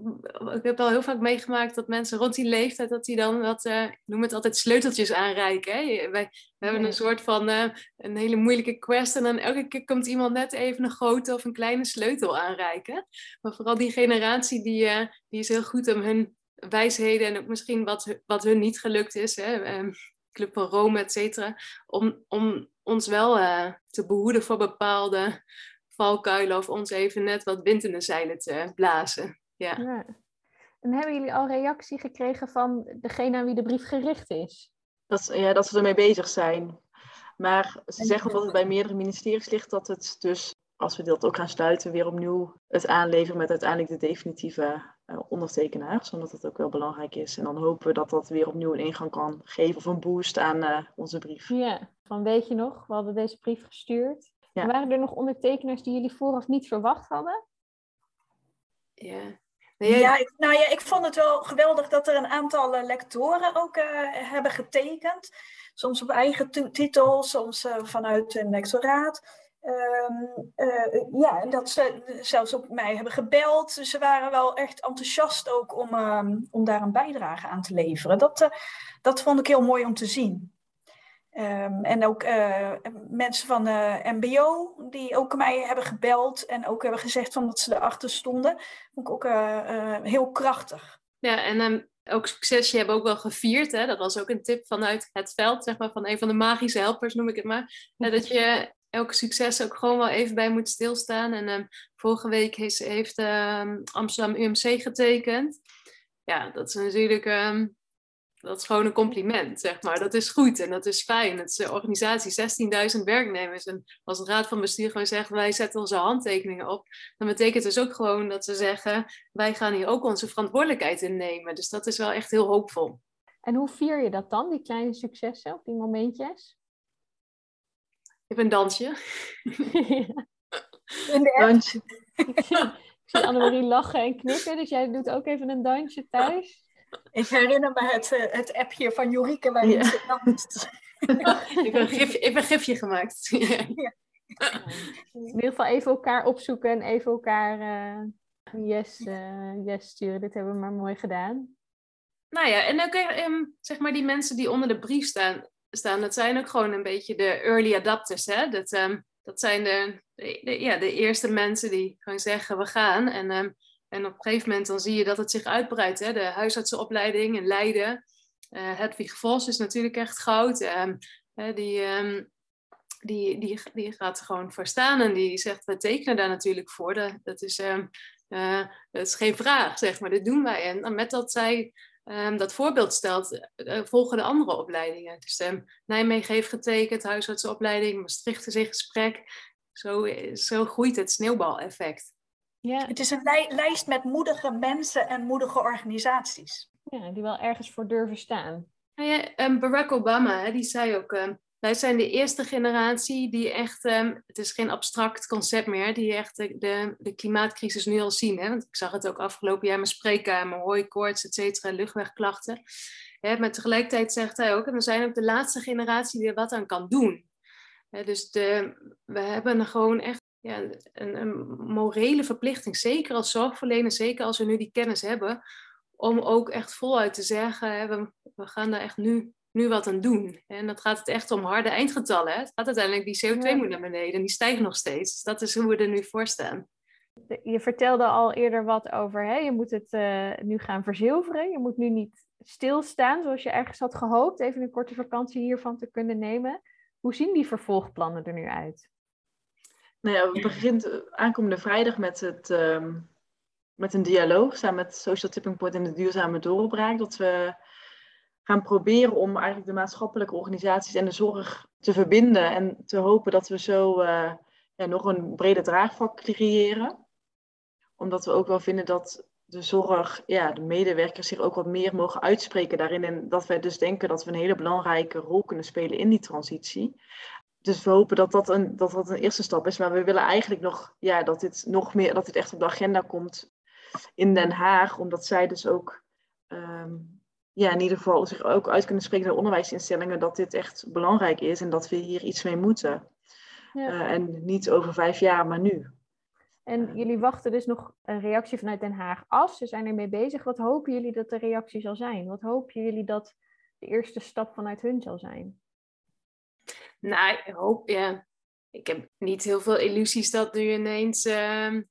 ik, heb al heel vaak meegemaakt dat mensen rond die leeftijd, dat die dan wat, uh, ik noem het altijd sleuteltjes aanreiken. Hè? Wij hebben een soort van uh, een hele moeilijke quest en dan elke keer komt iemand net even een grote of een kleine sleutel aanreiken. Maar vooral die generatie, die, uh, die is heel goed om hun wijsheden en ook misschien wat, wat hun niet gelukt is. Hè? Um, Club van Rome, et cetera, om, om ons wel uh, te behoeden voor bepaalde valkuilen of ons even net wat wind in de zeilen te blazen. Ja. ja. En hebben jullie al reactie gekregen van degene aan wie de brief gericht is? Dat, ja, dat ze ermee bezig zijn. Maar ze zeggen dat het bij meerdere ministeries ligt dat het dus, als we dat ook gaan sluiten, weer opnieuw het aanleveren met uiteindelijk de definitieve uh, ondertekenaars. Omdat dat ook wel belangrijk is. En dan hopen we dat dat weer opnieuw een ingang kan geven of een boost aan uh, onze brief. Ja, van weet je nog, we hadden deze brief gestuurd. Ja. Waren er nog ondertekenaars die jullie vooraf niet verwacht hadden? Ja, ja, ik, nou ja, ik vond het wel geweldig dat er een aantal uh, lectoren ook uh, hebben getekend. Soms op eigen titel, soms uh, vanuit een lectoraat. Um, ja, en dat ze zelfs op mij hebben gebeld. Ze waren wel echt enthousiast ook om, um, om daar een bijdrage aan te leveren. Dat, dat vond ik heel mooi om te zien. Um, en ook uh, mensen van de MBO die ook mij hebben gebeld en ook hebben gezegd van dat ze erachter stonden. Vond ik ook heel krachtig. Ja, en ook succes, je hebt ook wel gevierd. Hè? Dat was ook een tip vanuit het veld, zeg maar, van een van de magische helpers noem ik het maar. dat je elke succes ook gewoon wel even bij moet stilstaan. En um, vorige week heeft, heeft Amsterdam UMC getekend. Ja, dat is natuurlijk dat is gewoon een compliment, zeg maar. Dat is goed en dat is fijn. Het is een organisatie, 16.000 werknemers. En als de raad van bestuur gewoon zegt, wij zetten onze handtekeningen op, dan betekent dus ook gewoon dat ze zeggen, wij gaan hier ook onze verantwoordelijkheid in nemen. Dus dat is wel echt heel hoopvol. En hoe vier je dat dan, die kleine successen of die momentjes? Ik heb een dansje. Een dansje. Ik zie, ik zie Annemarie lachen en knikken, dus jij doet ook even een dansje thuis. Ik herinner me het, uh, het appje van Jorike waarin ja. ze danst. ik, heb een gifje, ik heb een gifje gemaakt. ja. In ieder geval even elkaar opzoeken en even elkaar uh, yes, uh, yes sturen. Dit hebben we maar mooi gedaan. Nou ja, en ook um, zeg maar die mensen die onder de brief staan, staan dat zijn ook gewoon een beetje de early adapters. Hè? Dat, um, dat zijn de, de, ja, de eerste mensen die gewoon zeggen we gaan. En um, en op een gegeven moment dan zie je dat het zich uitbreidt. Hè? De huisartsenopleiding in Leiden. Uh, Hedwig Vos is natuurlijk echt goud. Um, die, die, die, die gaat er gewoon voor staan en die zegt, we tekenen daar natuurlijk voor. Dat, dat, is, uh, dat is geen vraag, zeg maar. Dit doen wij. En met dat zij dat voorbeeld stelt, uh, volgen de andere opleidingen. Dus Nijmegen heeft getekend, huisartsenopleiding, Maastricht is in gesprek. Zo, zo groeit het sneeuwbaleffect. Ja. Het is een li lijst met moedige mensen en moedige organisaties. Ja, die wel ergens voor durven staan. Ja, um, Barack Obama, hè, die zei ook, um, wij zijn de eerste generatie die echt, um, het is geen abstract concept meer, die echt de, de, klimaatcrisis nu al zien. Hè? Want ik zag het ook afgelopen jaar in mijn spreekkamer, hooikoorts, et cetera, luchtwegklachten. Hè, maar tegelijkertijd zegt hij ook, en we zijn ook de laatste generatie die er wat aan kan doen. Hè, dus de, we hebben gewoon echt ja, een, een, morele verplichting, zeker als zorgverlener, zeker als we nu die kennis hebben, om ook echt voluit te zeggen, hè, we, gaan daar echt nu, nu wat aan doen. En dat gaat het echt om harde eindgetallen. Hè. Het gaat uiteindelijk, die CO2 ja. moet naar beneden en die stijgt nog steeds. Dus dat is hoe we er nu voor staan. Je vertelde al eerder wat over, hè? je moet het uh, nu gaan verzilveren. Je moet nu niet stilstaan zoals je ergens had gehoopt, even een korte vakantie hiervan te kunnen nemen. Hoe zien die vervolgplannen er nu uit? Nou ja, we beginnen aankomende vrijdag met, het, um, met een dialoog samen met Social Tipping Point en de Duurzame Doorbraak. Dat we gaan proberen om eigenlijk de maatschappelijke organisaties en de zorg te verbinden. En te hopen dat we zo uh, ja, nog een breder draagvlak creëren. Omdat we ook wel vinden dat de zorg, ja, de medewerkers zich ook wat meer mogen uitspreken daarin. En dat wij dus denken dat we een hele belangrijke rol kunnen spelen in die transitie dus we hopen dat dat, een, dat dat een eerste stap is. Maar we willen eigenlijk nog, ja, dat dit nog meer, dat dit echt op de agenda komt in Den Haag. Omdat zij dus ook, um, ja, in ieder geval zich ook uit kunnen spreken naar onderwijsinstellingen. Dat dit echt belangrijk is en dat we hier iets mee moeten. Ja. Uh, en niet over vijf jaar, maar nu. En jullie wachten dus nog een reactie vanuit Den Haag af. Ze zijn ermee bezig. Wat hopen jullie dat de reactie zal zijn? Wat hopen jullie dat de eerste stap vanuit hun zal zijn? Nou, ik hoop, ja. Ik heb niet heel veel illusies dat nu ineens uh,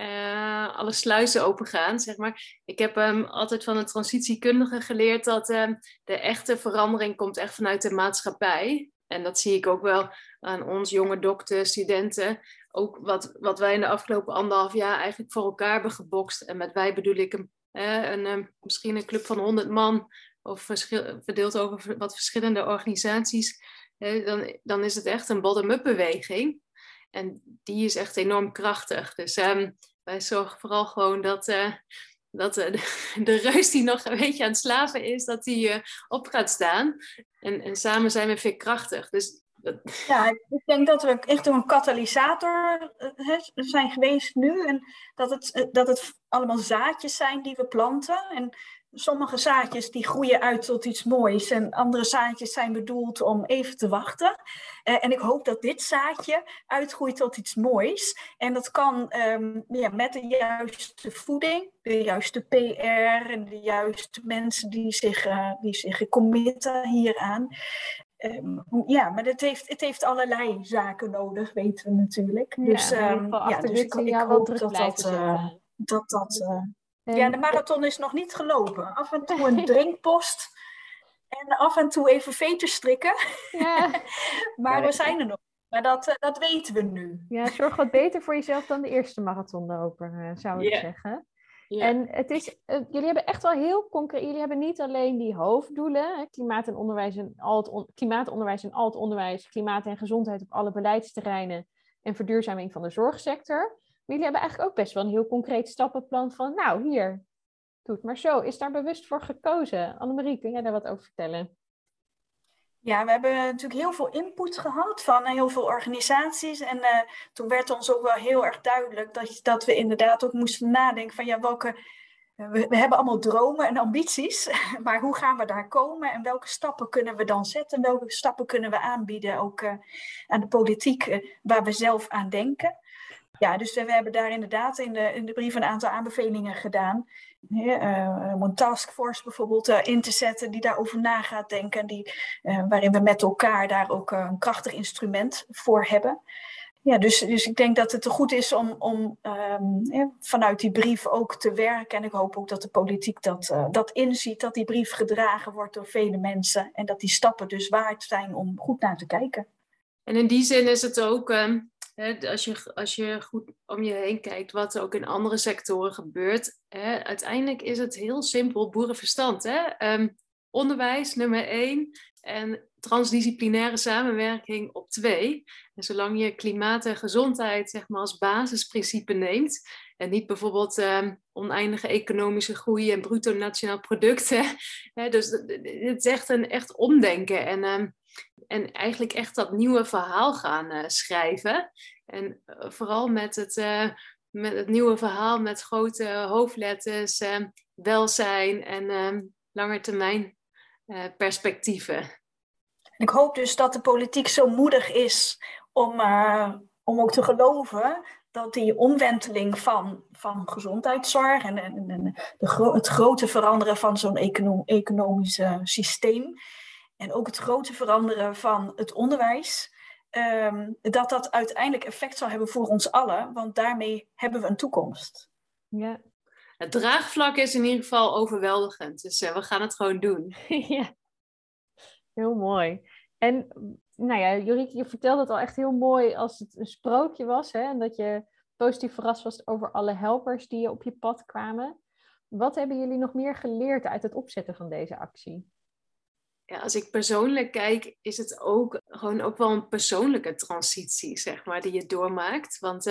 uh, alle sluizen open gaan, zeg maar. Ik heb um, altijd van een transitiekundige geleerd dat um, de echte verandering komt echt vanuit de maatschappij. En dat zie ik ook wel aan ons jonge dokter, studenten. Ook wat, wat wij in de afgelopen anderhalf jaar eigenlijk voor elkaar hebben gebokst. En met wij bedoel ik een, een, een misschien een club van 100 man of verdeeld over wat verschillende organisaties, dan, dan is het echt een bottom-up beweging. En die is echt enorm krachtig. Dus um, wij zorgen vooral gewoon dat, uh, dat de, de, reus die nog een beetje aan het slaven is, dat die uh, op gaat staan. En, en samen zijn we veerkrachtig. Dus ja, ik denk dat we echt een katalysator zijn geweest nu. En dat het, dat het allemaal zaadjes zijn die we planten. En sommige zaadjes die groeien uit tot iets moois en andere zaadjes zijn bedoeld om even te wachten. Uh, en ik hoop dat dit zaadje uitgroeit tot iets moois. En dat kan um, ja, met de juiste voeding, de juiste PR en de juiste mensen die zich, uh, die zich committen hieraan. Um, ja, maar het heeft, het heeft allerlei zaken nodig, weten we natuurlijk. Ja, dus, um, ja, dus ik, ik hoop dat dat, uh, dat, dat ja, de marathon is nog niet gelopen. Af en toe een drinkpost. En af en toe even veters strikken. Ja. maar we zijn er nog. Maar dat, eh, dat weten we nu. Ja, zorg wat beter voor jezelf dan de eerste marathonloper, uh, zou ik zeggen. En het is, uh, jullie hebben echt wel heel concreet, jullie hebben niet alleen die hoofddoelen, hè, klimaat en onderwijs en al het on, klimaatonderwijs en al het onderwijs, klimaat en gezondheid op alle beleidsterreinen en verduurzaming van de zorgsector jullie hebben eigenlijk ook best wel een heel concreet stappenplan van, nou hier, doe het maar zo. Is daar bewust voor gekozen? Annemarie, kun jij daar wat over vertellen? Ja, we hebben natuurlijk heel veel input gehad van heel veel organisaties. En uh, toen werd ons ook wel heel erg duidelijk dat, dat we inderdaad ook moesten nadenken van ja, welke. Uh, we, hebben allemaal dromen en ambities, maar hoe gaan we daar komen en welke stappen kunnen we dan zetten? Welke stappen kunnen we aanbieden ook aan de politiek waar we zelf aan denken? Ja, dus we hebben daar inderdaad in de, in de brief een aantal aanbevelingen gedaan. Uh, om een taskforce bijvoorbeeld uh, in te zetten die daarover na gaat denken. Die, waarin we met elkaar daar ook een krachtig instrument voor hebben. Ja, dus, dus ik denk dat het goed is om, om um, vanuit die brief ook te werken. En ik hoop ook dat de politiek dat, dat inziet, dat die brief gedragen wordt door vele mensen. En dat die stappen dus waard zijn om goed naar te kijken. En in die zin is het ook ehm, als, je, als je goed om je heen kijkt wat er ook in andere sectoren gebeurt, uiteindelijk is het heel simpel boerenverstand. Hè? Um, onderwijs nummer één en transdisciplinaire samenwerking op twee. En zolang je klimaat en gezondheid zeg maar, als basisprincipe neemt en niet bijvoorbeeld um, oneindige economische groei en bruto nationaal product. Hè, dus het is echt een echt omdenken. En um, en eigenlijk echt dat nieuwe verhaal gaan uh, schrijven. En uh, vooral met het, uh, met het nieuwe verhaal met grote hoofdletters, welzijn en langetermijn perspectieven. Ik hoop dus dat de politiek zo moedig is om, om ook te geloven dat die omwenteling van, van gezondheidszorg en, en, en de, het grote veranderen van zo'n econom, economisch systeem, en ook het grote veranderen van het onderwijs, um, dat dat uiteindelijk effect zal hebben voor ons allen, want daarmee hebben we een toekomst. Ja. Het draagvlak is in ieder geval overweldigend, dus uh, we gaan het gewoon doen. ja, heel mooi. En nou ja, Juriek, je vertelde het al echt heel mooi als het een sprookje was, hè, en dat je positief verrast was over alle helpers die op je pad kwamen. Wat hebben jullie nog meer geleerd uit het opzetten van deze actie? Ja, als ik persoonlijk kijk, is het ook gewoon ook wel een persoonlijke transitie, zeg maar, die je doormaakt. Want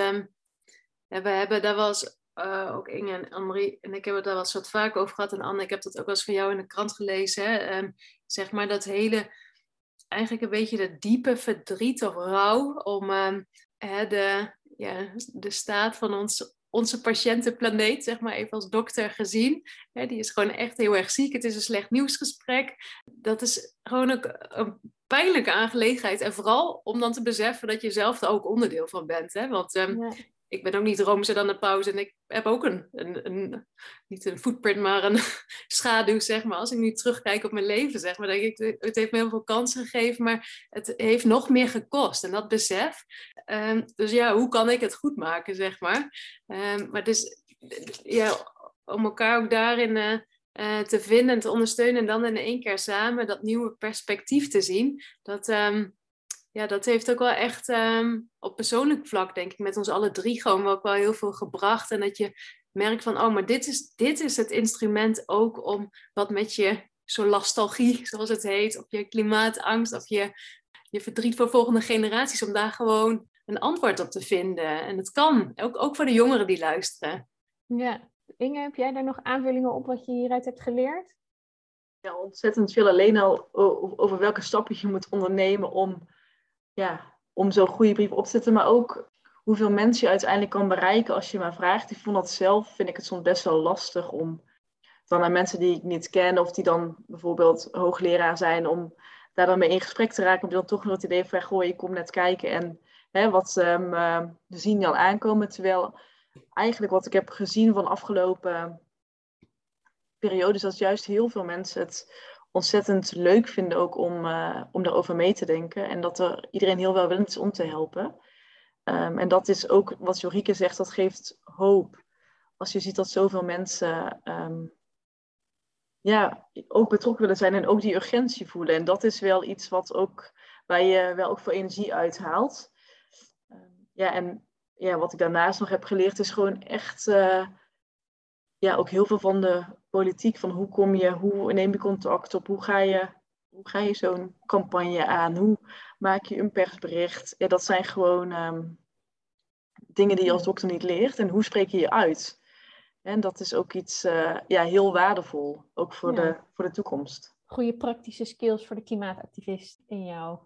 ja, we hebben daar was uh, ook Inge en Annemarie en ik hebben het daar wel eens wat vaak over gehad. En Anne, ik heb dat ook wel eens van jou in de krant gelezen. Hè? Um, zeg maar dat hele, eigenlijk een beetje de diepe verdriet of rouw om um, de, ja, de staat van ons onze patiëntenplaneet, zeg maar even als dokter gezien. die is gewoon echt heel erg ziek. Het is een slecht nieuwsgesprek. Dat is gewoon ook een pijnlijke aangelegenheid. En vooral om dan te beseffen dat je zelf er ook onderdeel van bent. Hè? Want um, ik ben ook niet roomser dan de pauze. En ik heb ook een, een, niet een footprint, maar een schaduw, zeg maar. Als ik nu terugkijk op mijn leven, zeg maar, denk ik, het heeft me heel veel kansen gegeven, maar het heeft nog meer gekost. En dat besef. Um, dus ja, hoe kan ik het goed maken, zeg maar. Um, maar dus, ja, om elkaar ook daarin uh, uh, te vinden en te ondersteunen. En dan in één keer samen dat nieuwe perspectief te zien. Dat... Um, ja, dat heeft ook wel echt um, op persoonlijk vlak, denk ik, met ons alle drie gewoon ook wel heel veel gebracht. En dat je merkt van, oh, maar dit is, dit is het instrument ook om wat met je solastalgie, zoals het heet, of je klimaatangst, of je, je verdriet voor volgende generaties, om daar gewoon een antwoord op te vinden. En het kan, ook, ook voor de jongeren die luisteren. Ja, Inge, heb jij daar nog aanvullingen op wat je hieruit hebt geleerd? Ja, ontzettend veel alleen al over welke stappen je moet ondernemen om, ja, om zo'n goede brief op te zetten, maar ook hoeveel mensen je uiteindelijk kan bereiken als je maar vraagt. Ik vond dat zelf, vind ik het soms best wel lastig om dan aan mensen die ik niet ken of die dan bijvoorbeeld hoogleraar zijn, om daar dan mee in gesprek te raken, om dan toch nog het idee van, goh, ik kom net kijken en hè, wat um, we zien al aankomen. Terwijl eigenlijk wat ik heb gezien van afgelopen periodes, dat juist heel veel mensen het ontzettend leuk vinden ook om, uh, om daarover mee te denken. En dat er iedereen heel welwillend is om te helpen. Um, en dat is ook wat Jorike zegt, dat geeft hoop. Als je ziet dat zoveel mensen um, ja, ook betrokken willen zijn en ook die urgentie voelen. En dat is wel iets wat ook, waar je wel ook voor energie uithaalt. Um, ja, en ja, wat ik daarnaast nog heb geleerd is gewoon echt uh, ja, ook heel veel van de politiek. Van hoe kom je, hoe neem je contact op, hoe ga je, hoe ga je zo'n campagne aan, hoe maak je een persbericht. Ja, dat zijn gewoon um, dingen die je als dokter niet leert. En hoe spreek je je uit? En dat is ook iets uh, ja, heel waardevol, ook voor, ja. de, voor de toekomst. Goede praktische skills voor de klimaatactivist in jou.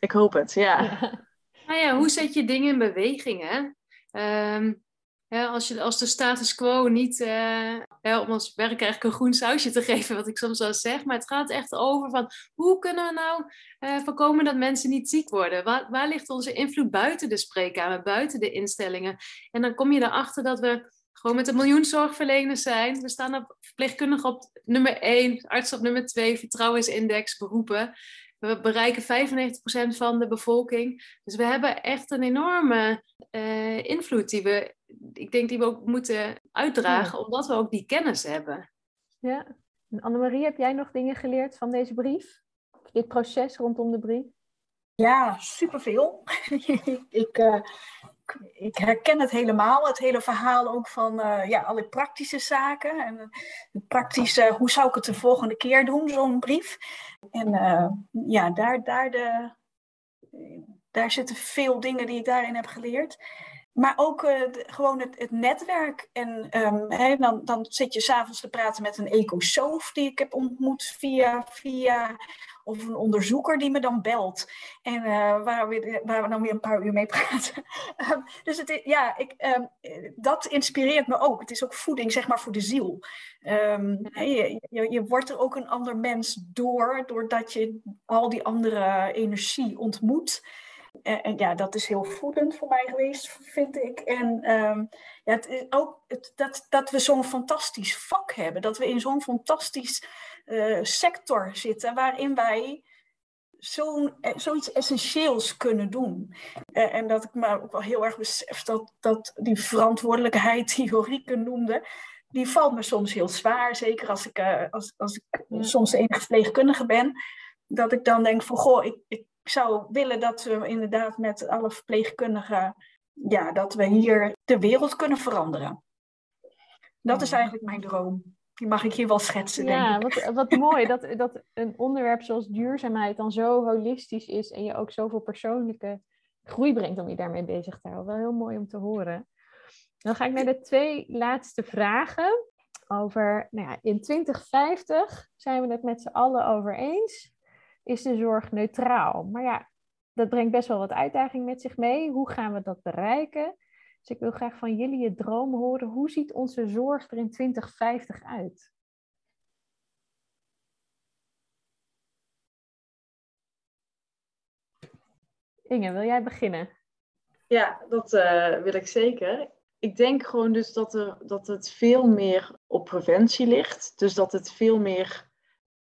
Ik hoop het, ja. ja. Nou ja, hoe zet je dingen in beweging, hè? Um, als, je, als de status quo niet, ja, om ons werk eigenlijk een groen sausje te geven, wat ik soms wel zeg, maar het gaat echt over van hoe kunnen we nou uh, voorkomen dat mensen niet ziek worden? Waar, ligt onze invloed buiten de spreekkamer, buiten de instellingen? En dan kom je erachter dat we gewoon met een miljoen zorgverleners zijn. We staan op verpleegkundig op nummer 1, arts op nummer 2, vertrouwensindex, beroepen. We bereiken 95% van de bevolking. Dus we hebben echt een enorme uh, invloed die we, ik denk, die we ook moeten uitdragen, ja. omdat we ook die kennis hebben. Ja. En Annemarie, heb jij nog dingen geleerd van deze brief? Dit proces rondom de brief? Ja, superveel. ik, uh, ik herken het helemaal, het hele verhaal ook van uh, ja, alle praktische zaken. En het praktische, hoe zou ik het de volgende keer doen, zo'n brief. En uh, ja, daar, daar, de, daar zitten veel dingen die ik daarin heb geleerd. Maar ook gewoon het, het, netwerk. En hè, dan, dan zit je s'avonds te praten met een ecosoof die ik heb ontmoet via, via of een onderzoeker die me dan belt. En uh, waar, we, waar we dan weer een paar uur mee praten. um, dus het, ja, ik, um, dat inspireert me ook. Het is ook voeding, zeg maar, voor de ziel. Um, je, je, je, wordt er ook een ander mens door, doordat je al die andere energie ontmoet. En, en, ja, dat is heel voedend voor mij geweest, vind ik. En ja, het is ook het, dat, dat we zo'n fantastisch vak hebben. Dat we in zo'n fantastisch uh, sector zitten waarin wij zo'n, zoiets essentieels kunnen doen. Uh, en dat ik me ook wel heel erg besef dat, dat die verantwoordelijkheid die Jorike noemde, die valt me soms heel zwaar. Zeker als ik, uh, als, als ik soms de enige verpleegkundige ben. Dat ik dan denk van, goh, ik, ik ik zou willen dat we inderdaad met alle verpleegkundigen, ja, dat we hier de wereld kunnen veranderen. Dat is eigenlijk mijn droom. Die mag ik hier wel schetsen, ja, denk ik. Wat, wat mooi dat, dat een onderwerp zoals duurzaamheid dan zo holistisch is en je ook zoveel persoonlijke groei brengt om je daarmee bezig te houden. Wel heel mooi om te horen. Dan ga ik naar de twee laatste vragen. Over, nou ja, in 2050 zijn we het met z'n allen over eens is de zorg neutraal. Maar ja, dat brengt best wel wat uitdaging met zich mee. Hoe gaan we dat bereiken? Dus ik wil graag van jullie je droom horen. Hoe ziet onze zorg er in 2050 uit? Inge, wil jij beginnen? Ja, dat uh, wil ik zeker. Ik denk gewoon dus dat, er, dat het veel meer op preventie ligt. Dus dat het veel meer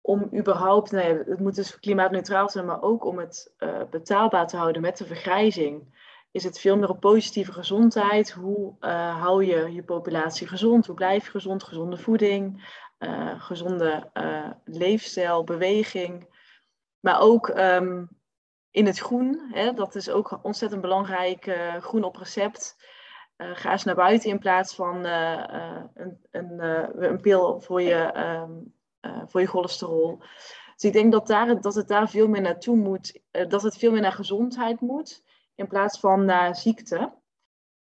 om überhaupt, nou het moet dus klimaatneutraal zijn, maar ook om het uh, betaalbaar te houden met de vergrijzing, is het veel meer op positieve gezondheid. Hoe uh, hou je je populatie gezond? Hoe blijf je gezond? Gezonde voeding, uh, gezonde leefstijl, beweging. Maar ook um, in het groen, hè, dat is ook ontzettend belangrijk, groen op recept. ga eens naar buiten in plaats van een, een, een pil voor je um, voor je cholesterol. Dus ik denk dat, daar, dat het daar veel meer naartoe moet, dat het veel meer naar gezondheid moet, in plaats van naar ziekte.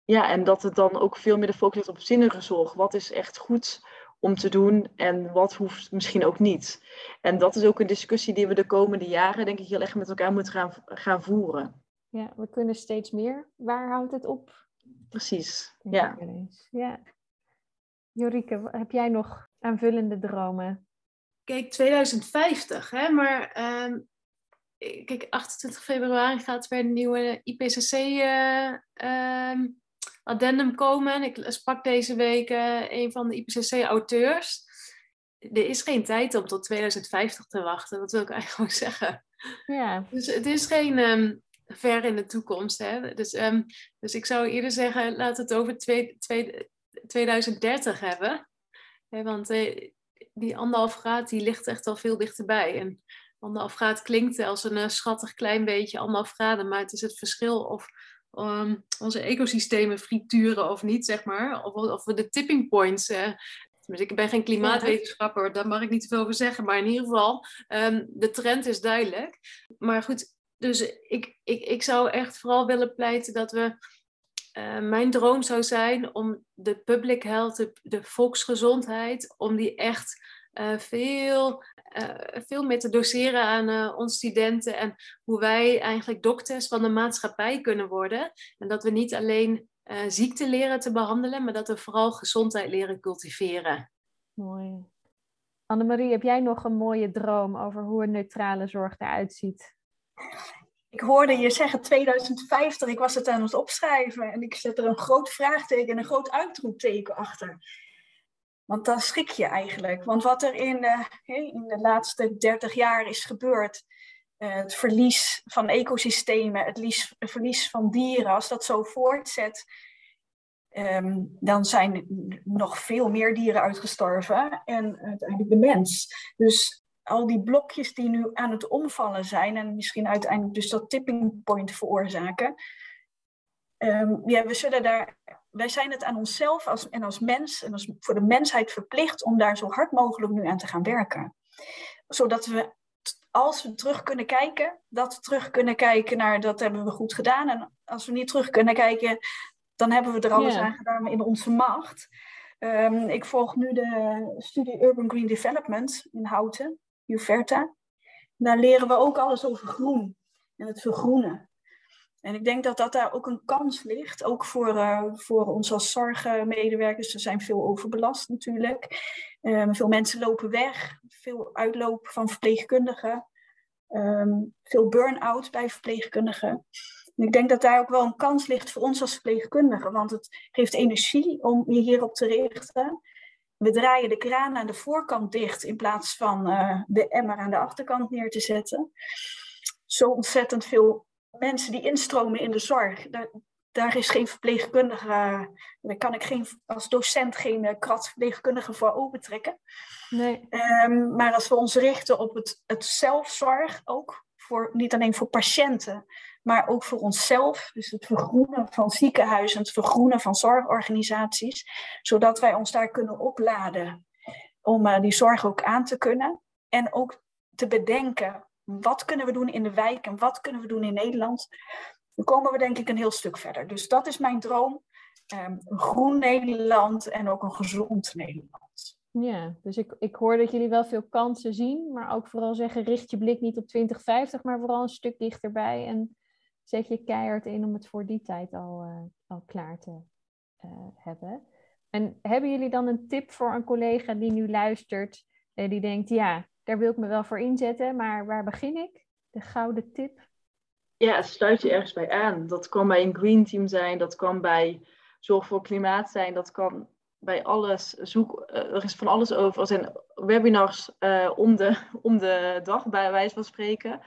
Ja, en dat het dan ook veel meer de focus ligt op zinnige zorg. Wat is echt goed om te doen en wat hoeft misschien ook niet. En dat is ook een discussie die we de komende jaren, denk ik, heel erg met elkaar moeten gaan, gaan voeren. Ja, we kunnen steeds meer. Waar houdt het op? Precies, ja. ja. Jorike, heb jij nog aanvullende dromen? Kijk, 2050, hè, maar uh, kijk, 28 februari gaat weer een nieuwe IPCC uh, uh, addendum komen. Ik sprak deze week uh, een van de IPCC-auteurs. Er is geen tijd om tot 2050 te wachten, dat wil ik eigenlijk zeggen. Ja. Dus het is geen um, ver in de toekomst. Hè? Dus, um, dus ik zou eerder zeggen, laat het over twee, twee, 2030 hebben. want uh, die anderhalf graad die ligt echt al veel dichterbij. En anderhalf graad klinkt als een uh, schattig klein beetje anderhalf graden, maar het is het verschil of um, onze ecosystemen frituren of niet, zeg maar. Of, of we de tipping points. Uh, ik ben geen klimaatwetenschapper, daar mag ik niet veel over zeggen. Maar in ieder geval, um, de trend is duidelijk. Maar goed, dus ik, ik, ik zou echt vooral willen pleiten dat we. Uh, mijn droom zou zijn om de public health, de, volksgezondheid, om die echt uh, veel uh, veel meer te doseren aan uh, onze studenten en hoe wij eigenlijk dokters van de maatschappij kunnen worden. En dat we niet alleen uh, ziekte leren te behandelen, maar dat we vooral gezondheid leren cultiveren. Mooi. Annemarie, heb jij nog een mooie droom over hoe een neutrale zorg eruit ziet? Ik hoorde je zeggen 2050, ik was het aan het opschrijven en ik zet er een groot vraagteken en een groot uitroepteken achter. Want dan schrik je eigenlijk. Want wat er in de, in de laatste 30 jaar is gebeurd, eh, het verlies van ecosystemen, het verlies van dieren, als dat zo voortzet, ehm, dan zijn nog veel meer dieren uitgestorven en uiteindelijk de mens. Dus al die blokjes die nu aan het omvallen zijn en misschien uiteindelijk dus dat tipping point veroorzaken, um, ja, we zullen daar wij zijn het aan onszelf als, en als mens en als, voor de mensheid verplicht om daar zo hard mogelijk nu aan te gaan werken. Zodat we, als we terug kunnen kijken, dat we terug kunnen kijken naar dat hebben we goed gedaan. En als we niet terug kunnen kijken, dan hebben we er alles aan gedaan in onze macht. Um, ik volg nu de studie Urban Green Development in Houten, UVerta. Daar leren we ook alles over groen en het vergroenen. En ik denk dat, dat daar ook een kans ligt, ook voor, uh, voor ons als zorgmedewerkers. Er zijn veel overbelast natuurlijk. Um, veel mensen lopen weg, veel uitloop van verpleegkundigen, um, veel burn-out bij verpleegkundigen. En ik denk dat daar ook wel een kans ligt voor ons als verpleegkundigen, want het geeft energie om je hierop te richten. We draaien de kraan aan de voorkant dicht in plaats van uh, de emmer aan de achterkant neer te zetten. Zo ontzettend veel mensen die instromen in de zorg, daar, daar is geen verpleegkundige, daar kan ik geen, als docent geen uh, verpleegkundige voor opentrekken. Nee. Um, maar als we ons richten op het, het zelfzorg, ook voor, niet alleen voor patiënten, maar ook voor onszelf. Dus het vergroenen van ziekenhuizen, het vergroenen van zorgorganisaties, zodat wij ons daar kunnen opladen om uh, die zorg ook aan te kunnen. En ook te bedenken wat kunnen we doen in de wijk en wat kunnen we doen in Nederland? Dan komen we denk ik een heel stuk verder. Dus dat is mijn droom. Um, een groen Nederland en ook een gezond Nederland. Ja, dus ik, ik hoor dat jullie wel veel kansen zien, maar ook vooral zeggen, richt je blik niet op 2050, maar vooral een stuk dichterbij en zet je keihard in om het voor die tijd al, uh, al klaar te uh, hebben. En hebben jullie dan een tip voor een collega die nu luistert, uh, die denkt, ja, daar wil ik me wel voor inzetten, maar waar begin ik? De gouden tip? Ja, sluit je ergens bij aan. Dat kan bij een green team zijn, dat kan bij zorg voor klimaat zijn, dat kan bij alles. Zoek, uh, er is van alles over. Er zijn webinars uh, om, de, om de dag, bij wijze van spreken.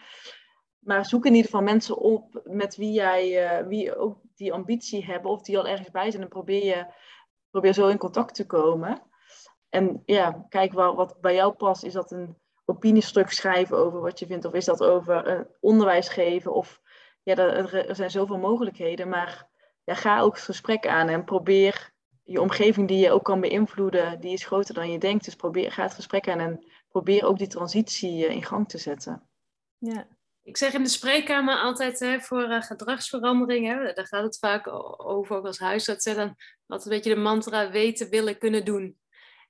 Maar zoek in ieder geval mensen op met wie jij, uh, wie ook die ambitie hebben of die al ergens bij zijn. En probeer je probeer zo in contact te komen. En ja, kijk wat, wat bij jou past. Is dat een opiniestuk schrijven over wat je vindt? Of is dat over een onderwijs geven? Of ja, er, er zijn zoveel mogelijkheden. Maar ja, ga ook het gesprek aan en probeer je omgeving die je ook kan beïnvloeden, die is groter dan je denkt. Dus probeer, ga het gesprek aan en probeer ook die transitie in gang te zetten. Ja. Ik zeg in de spreekkamer altijd hè, voor uh, gedragsverandering, daar gaat het vaak over, ook als huisarts, hè, dan altijd een beetje de mantra weten, willen, kunnen doen.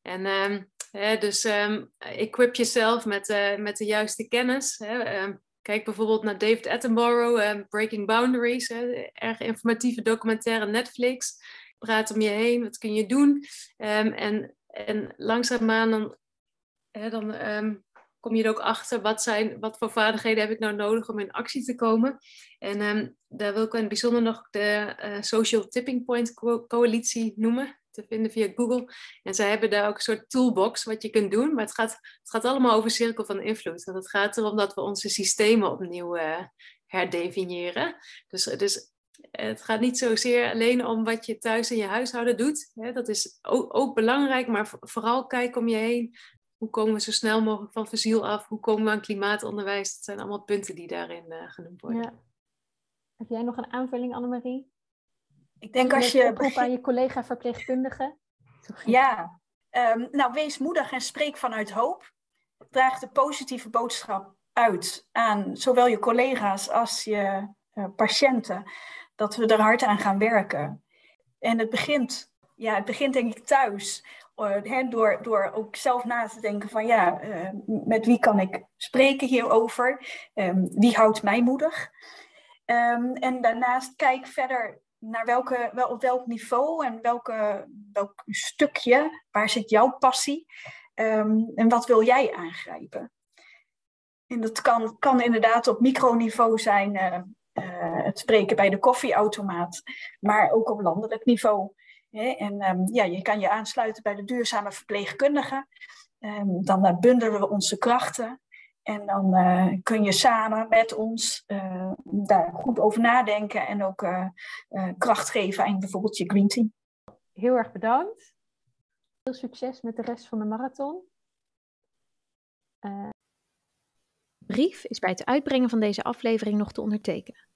En um, dus um, equip jezelf met, uh, met de juiste kennis. Um, kijk bijvoorbeeld naar David Attenborough, Breaking Boundaries, hè, erg informatieve documentaire Netflix. Praat om je heen, wat kun je doen? en, en langzaamaan dan, dan kom je er ook achter wat, zijn, wat voor vaardigheden heb ik nou nodig om in actie te komen. En daar wil ik in het bijzonder nog de uh, Social Tipping Point Coalitie noemen, te vinden via Google. En zij hebben daar ook een soort toolbox wat je kunt doen, maar het gaat, het gaat allemaal over cirkel van invloed. En het gaat erom dat we onze systemen opnieuw uh, herdefiniëren. Dus, dus het gaat niet zozeer alleen om wat je thuis in je huishouden doet. Dat is ook, ook, belangrijk, maar vooral kijk om je heen hoe komen we zo snel mogelijk van fossiel af? Hoe komen we aan klimaatonderwijs? Dat zijn allemaal punten die daarin uh, genoemd worden. Ja. Heb jij nog een aanvulling, Annemarie? Ik denk als je... Begint... aan je collega verpleegkundige. Ja, um, nou wees moedig en spreek vanuit hoop. Draag de positieve boodschap uit aan zowel je collega's als je uh, patiënten. Dat we er hard aan gaan werken. En het begint, ja, het begint denk ik thuis uh, door, door ook zelf na te denken van ja, uh, met wie kan ik spreken hierover? Um, wie houdt mij moedig? Um, en daarnaast kijk verder naar welke, wel, op welk niveau en welke, welk stukje, waar zit jouw passie um, en wat wil jij aangrijpen? En dat kan, kan inderdaad op microniveau zijn, uh, het spreken bij de koffieautomaat, maar ook op landelijk niveau. En um, ja, je kan je aansluiten bij de duurzame verpleegkundige. Um, dan uh, bundelen we onze krachten. En dan uh, kun je samen met ons uh, daar goed over nadenken en ook kracht geven aan bijvoorbeeld je Green Team. Heel erg bedankt. Veel succes met de rest van de marathon. Brief is bij het uitbrengen van deze aflevering nog te ondertekenen.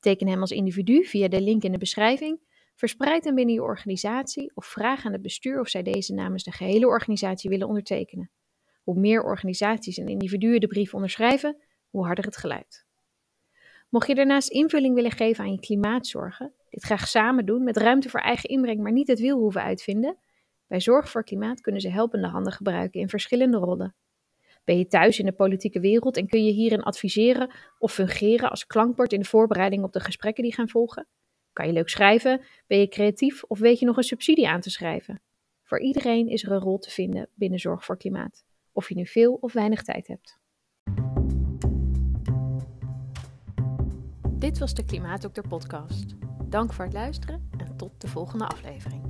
Teken hem als individu via de link in de beschrijving Verspreid hem binnen je organisatie of vraag aan het bestuur of zij deze namens de gehele organisatie willen ondertekenen. Hoe meer organisaties en individuen de brief onderschrijven, hoe harder het geluid. Mocht je daarnaast invulling willen geven aan je klimaatzorgen, dit graag samen doen met ruimte voor eigen inbreng, maar niet het wiel hoeven uitvinden, bij Zorg voor Klimaat kunnen ze helpende handen gebruiken in verschillende rollen. Ben je thuis in de politieke wereld en kun je hierin adviseren of fungeren als klankbord in de voorbereiding op de gesprekken die gaan volgen? Kan je leuk schrijven? Ben je creatief of weet je nog een subsidie aan te schrijven? Voor iedereen is er een rol te vinden binnen Zorg voor Klimaat, of je nu veel of weinig tijd hebt. Dit was de Klimaatdokter podcast. Dank voor het luisteren en tot de volgende aflevering.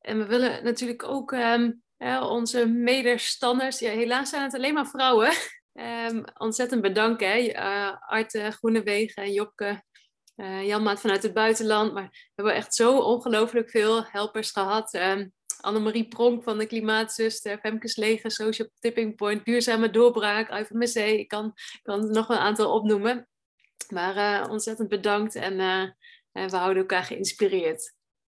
En we willen natuurlijk ook um, onze medestanders, ja, helaas zijn het alleen maar vrouwen, Um, ontzettend bedanken, hè. Uh, Arte Groenewegen en Jopke, uh, Janmaat vanuit het buitenland. Maar we hebben echt zo ongelooflijk veel helpers gehad. Um, Annemarie Pronk van de Klimaatzuster, Femkes Social Tipping Point, Duurzame Doorbraak, IVMC. Ik kan, kan nog een aantal opnoemen. Maar uh, ontzettend bedankt en, en we houden elkaar geïnspireerd.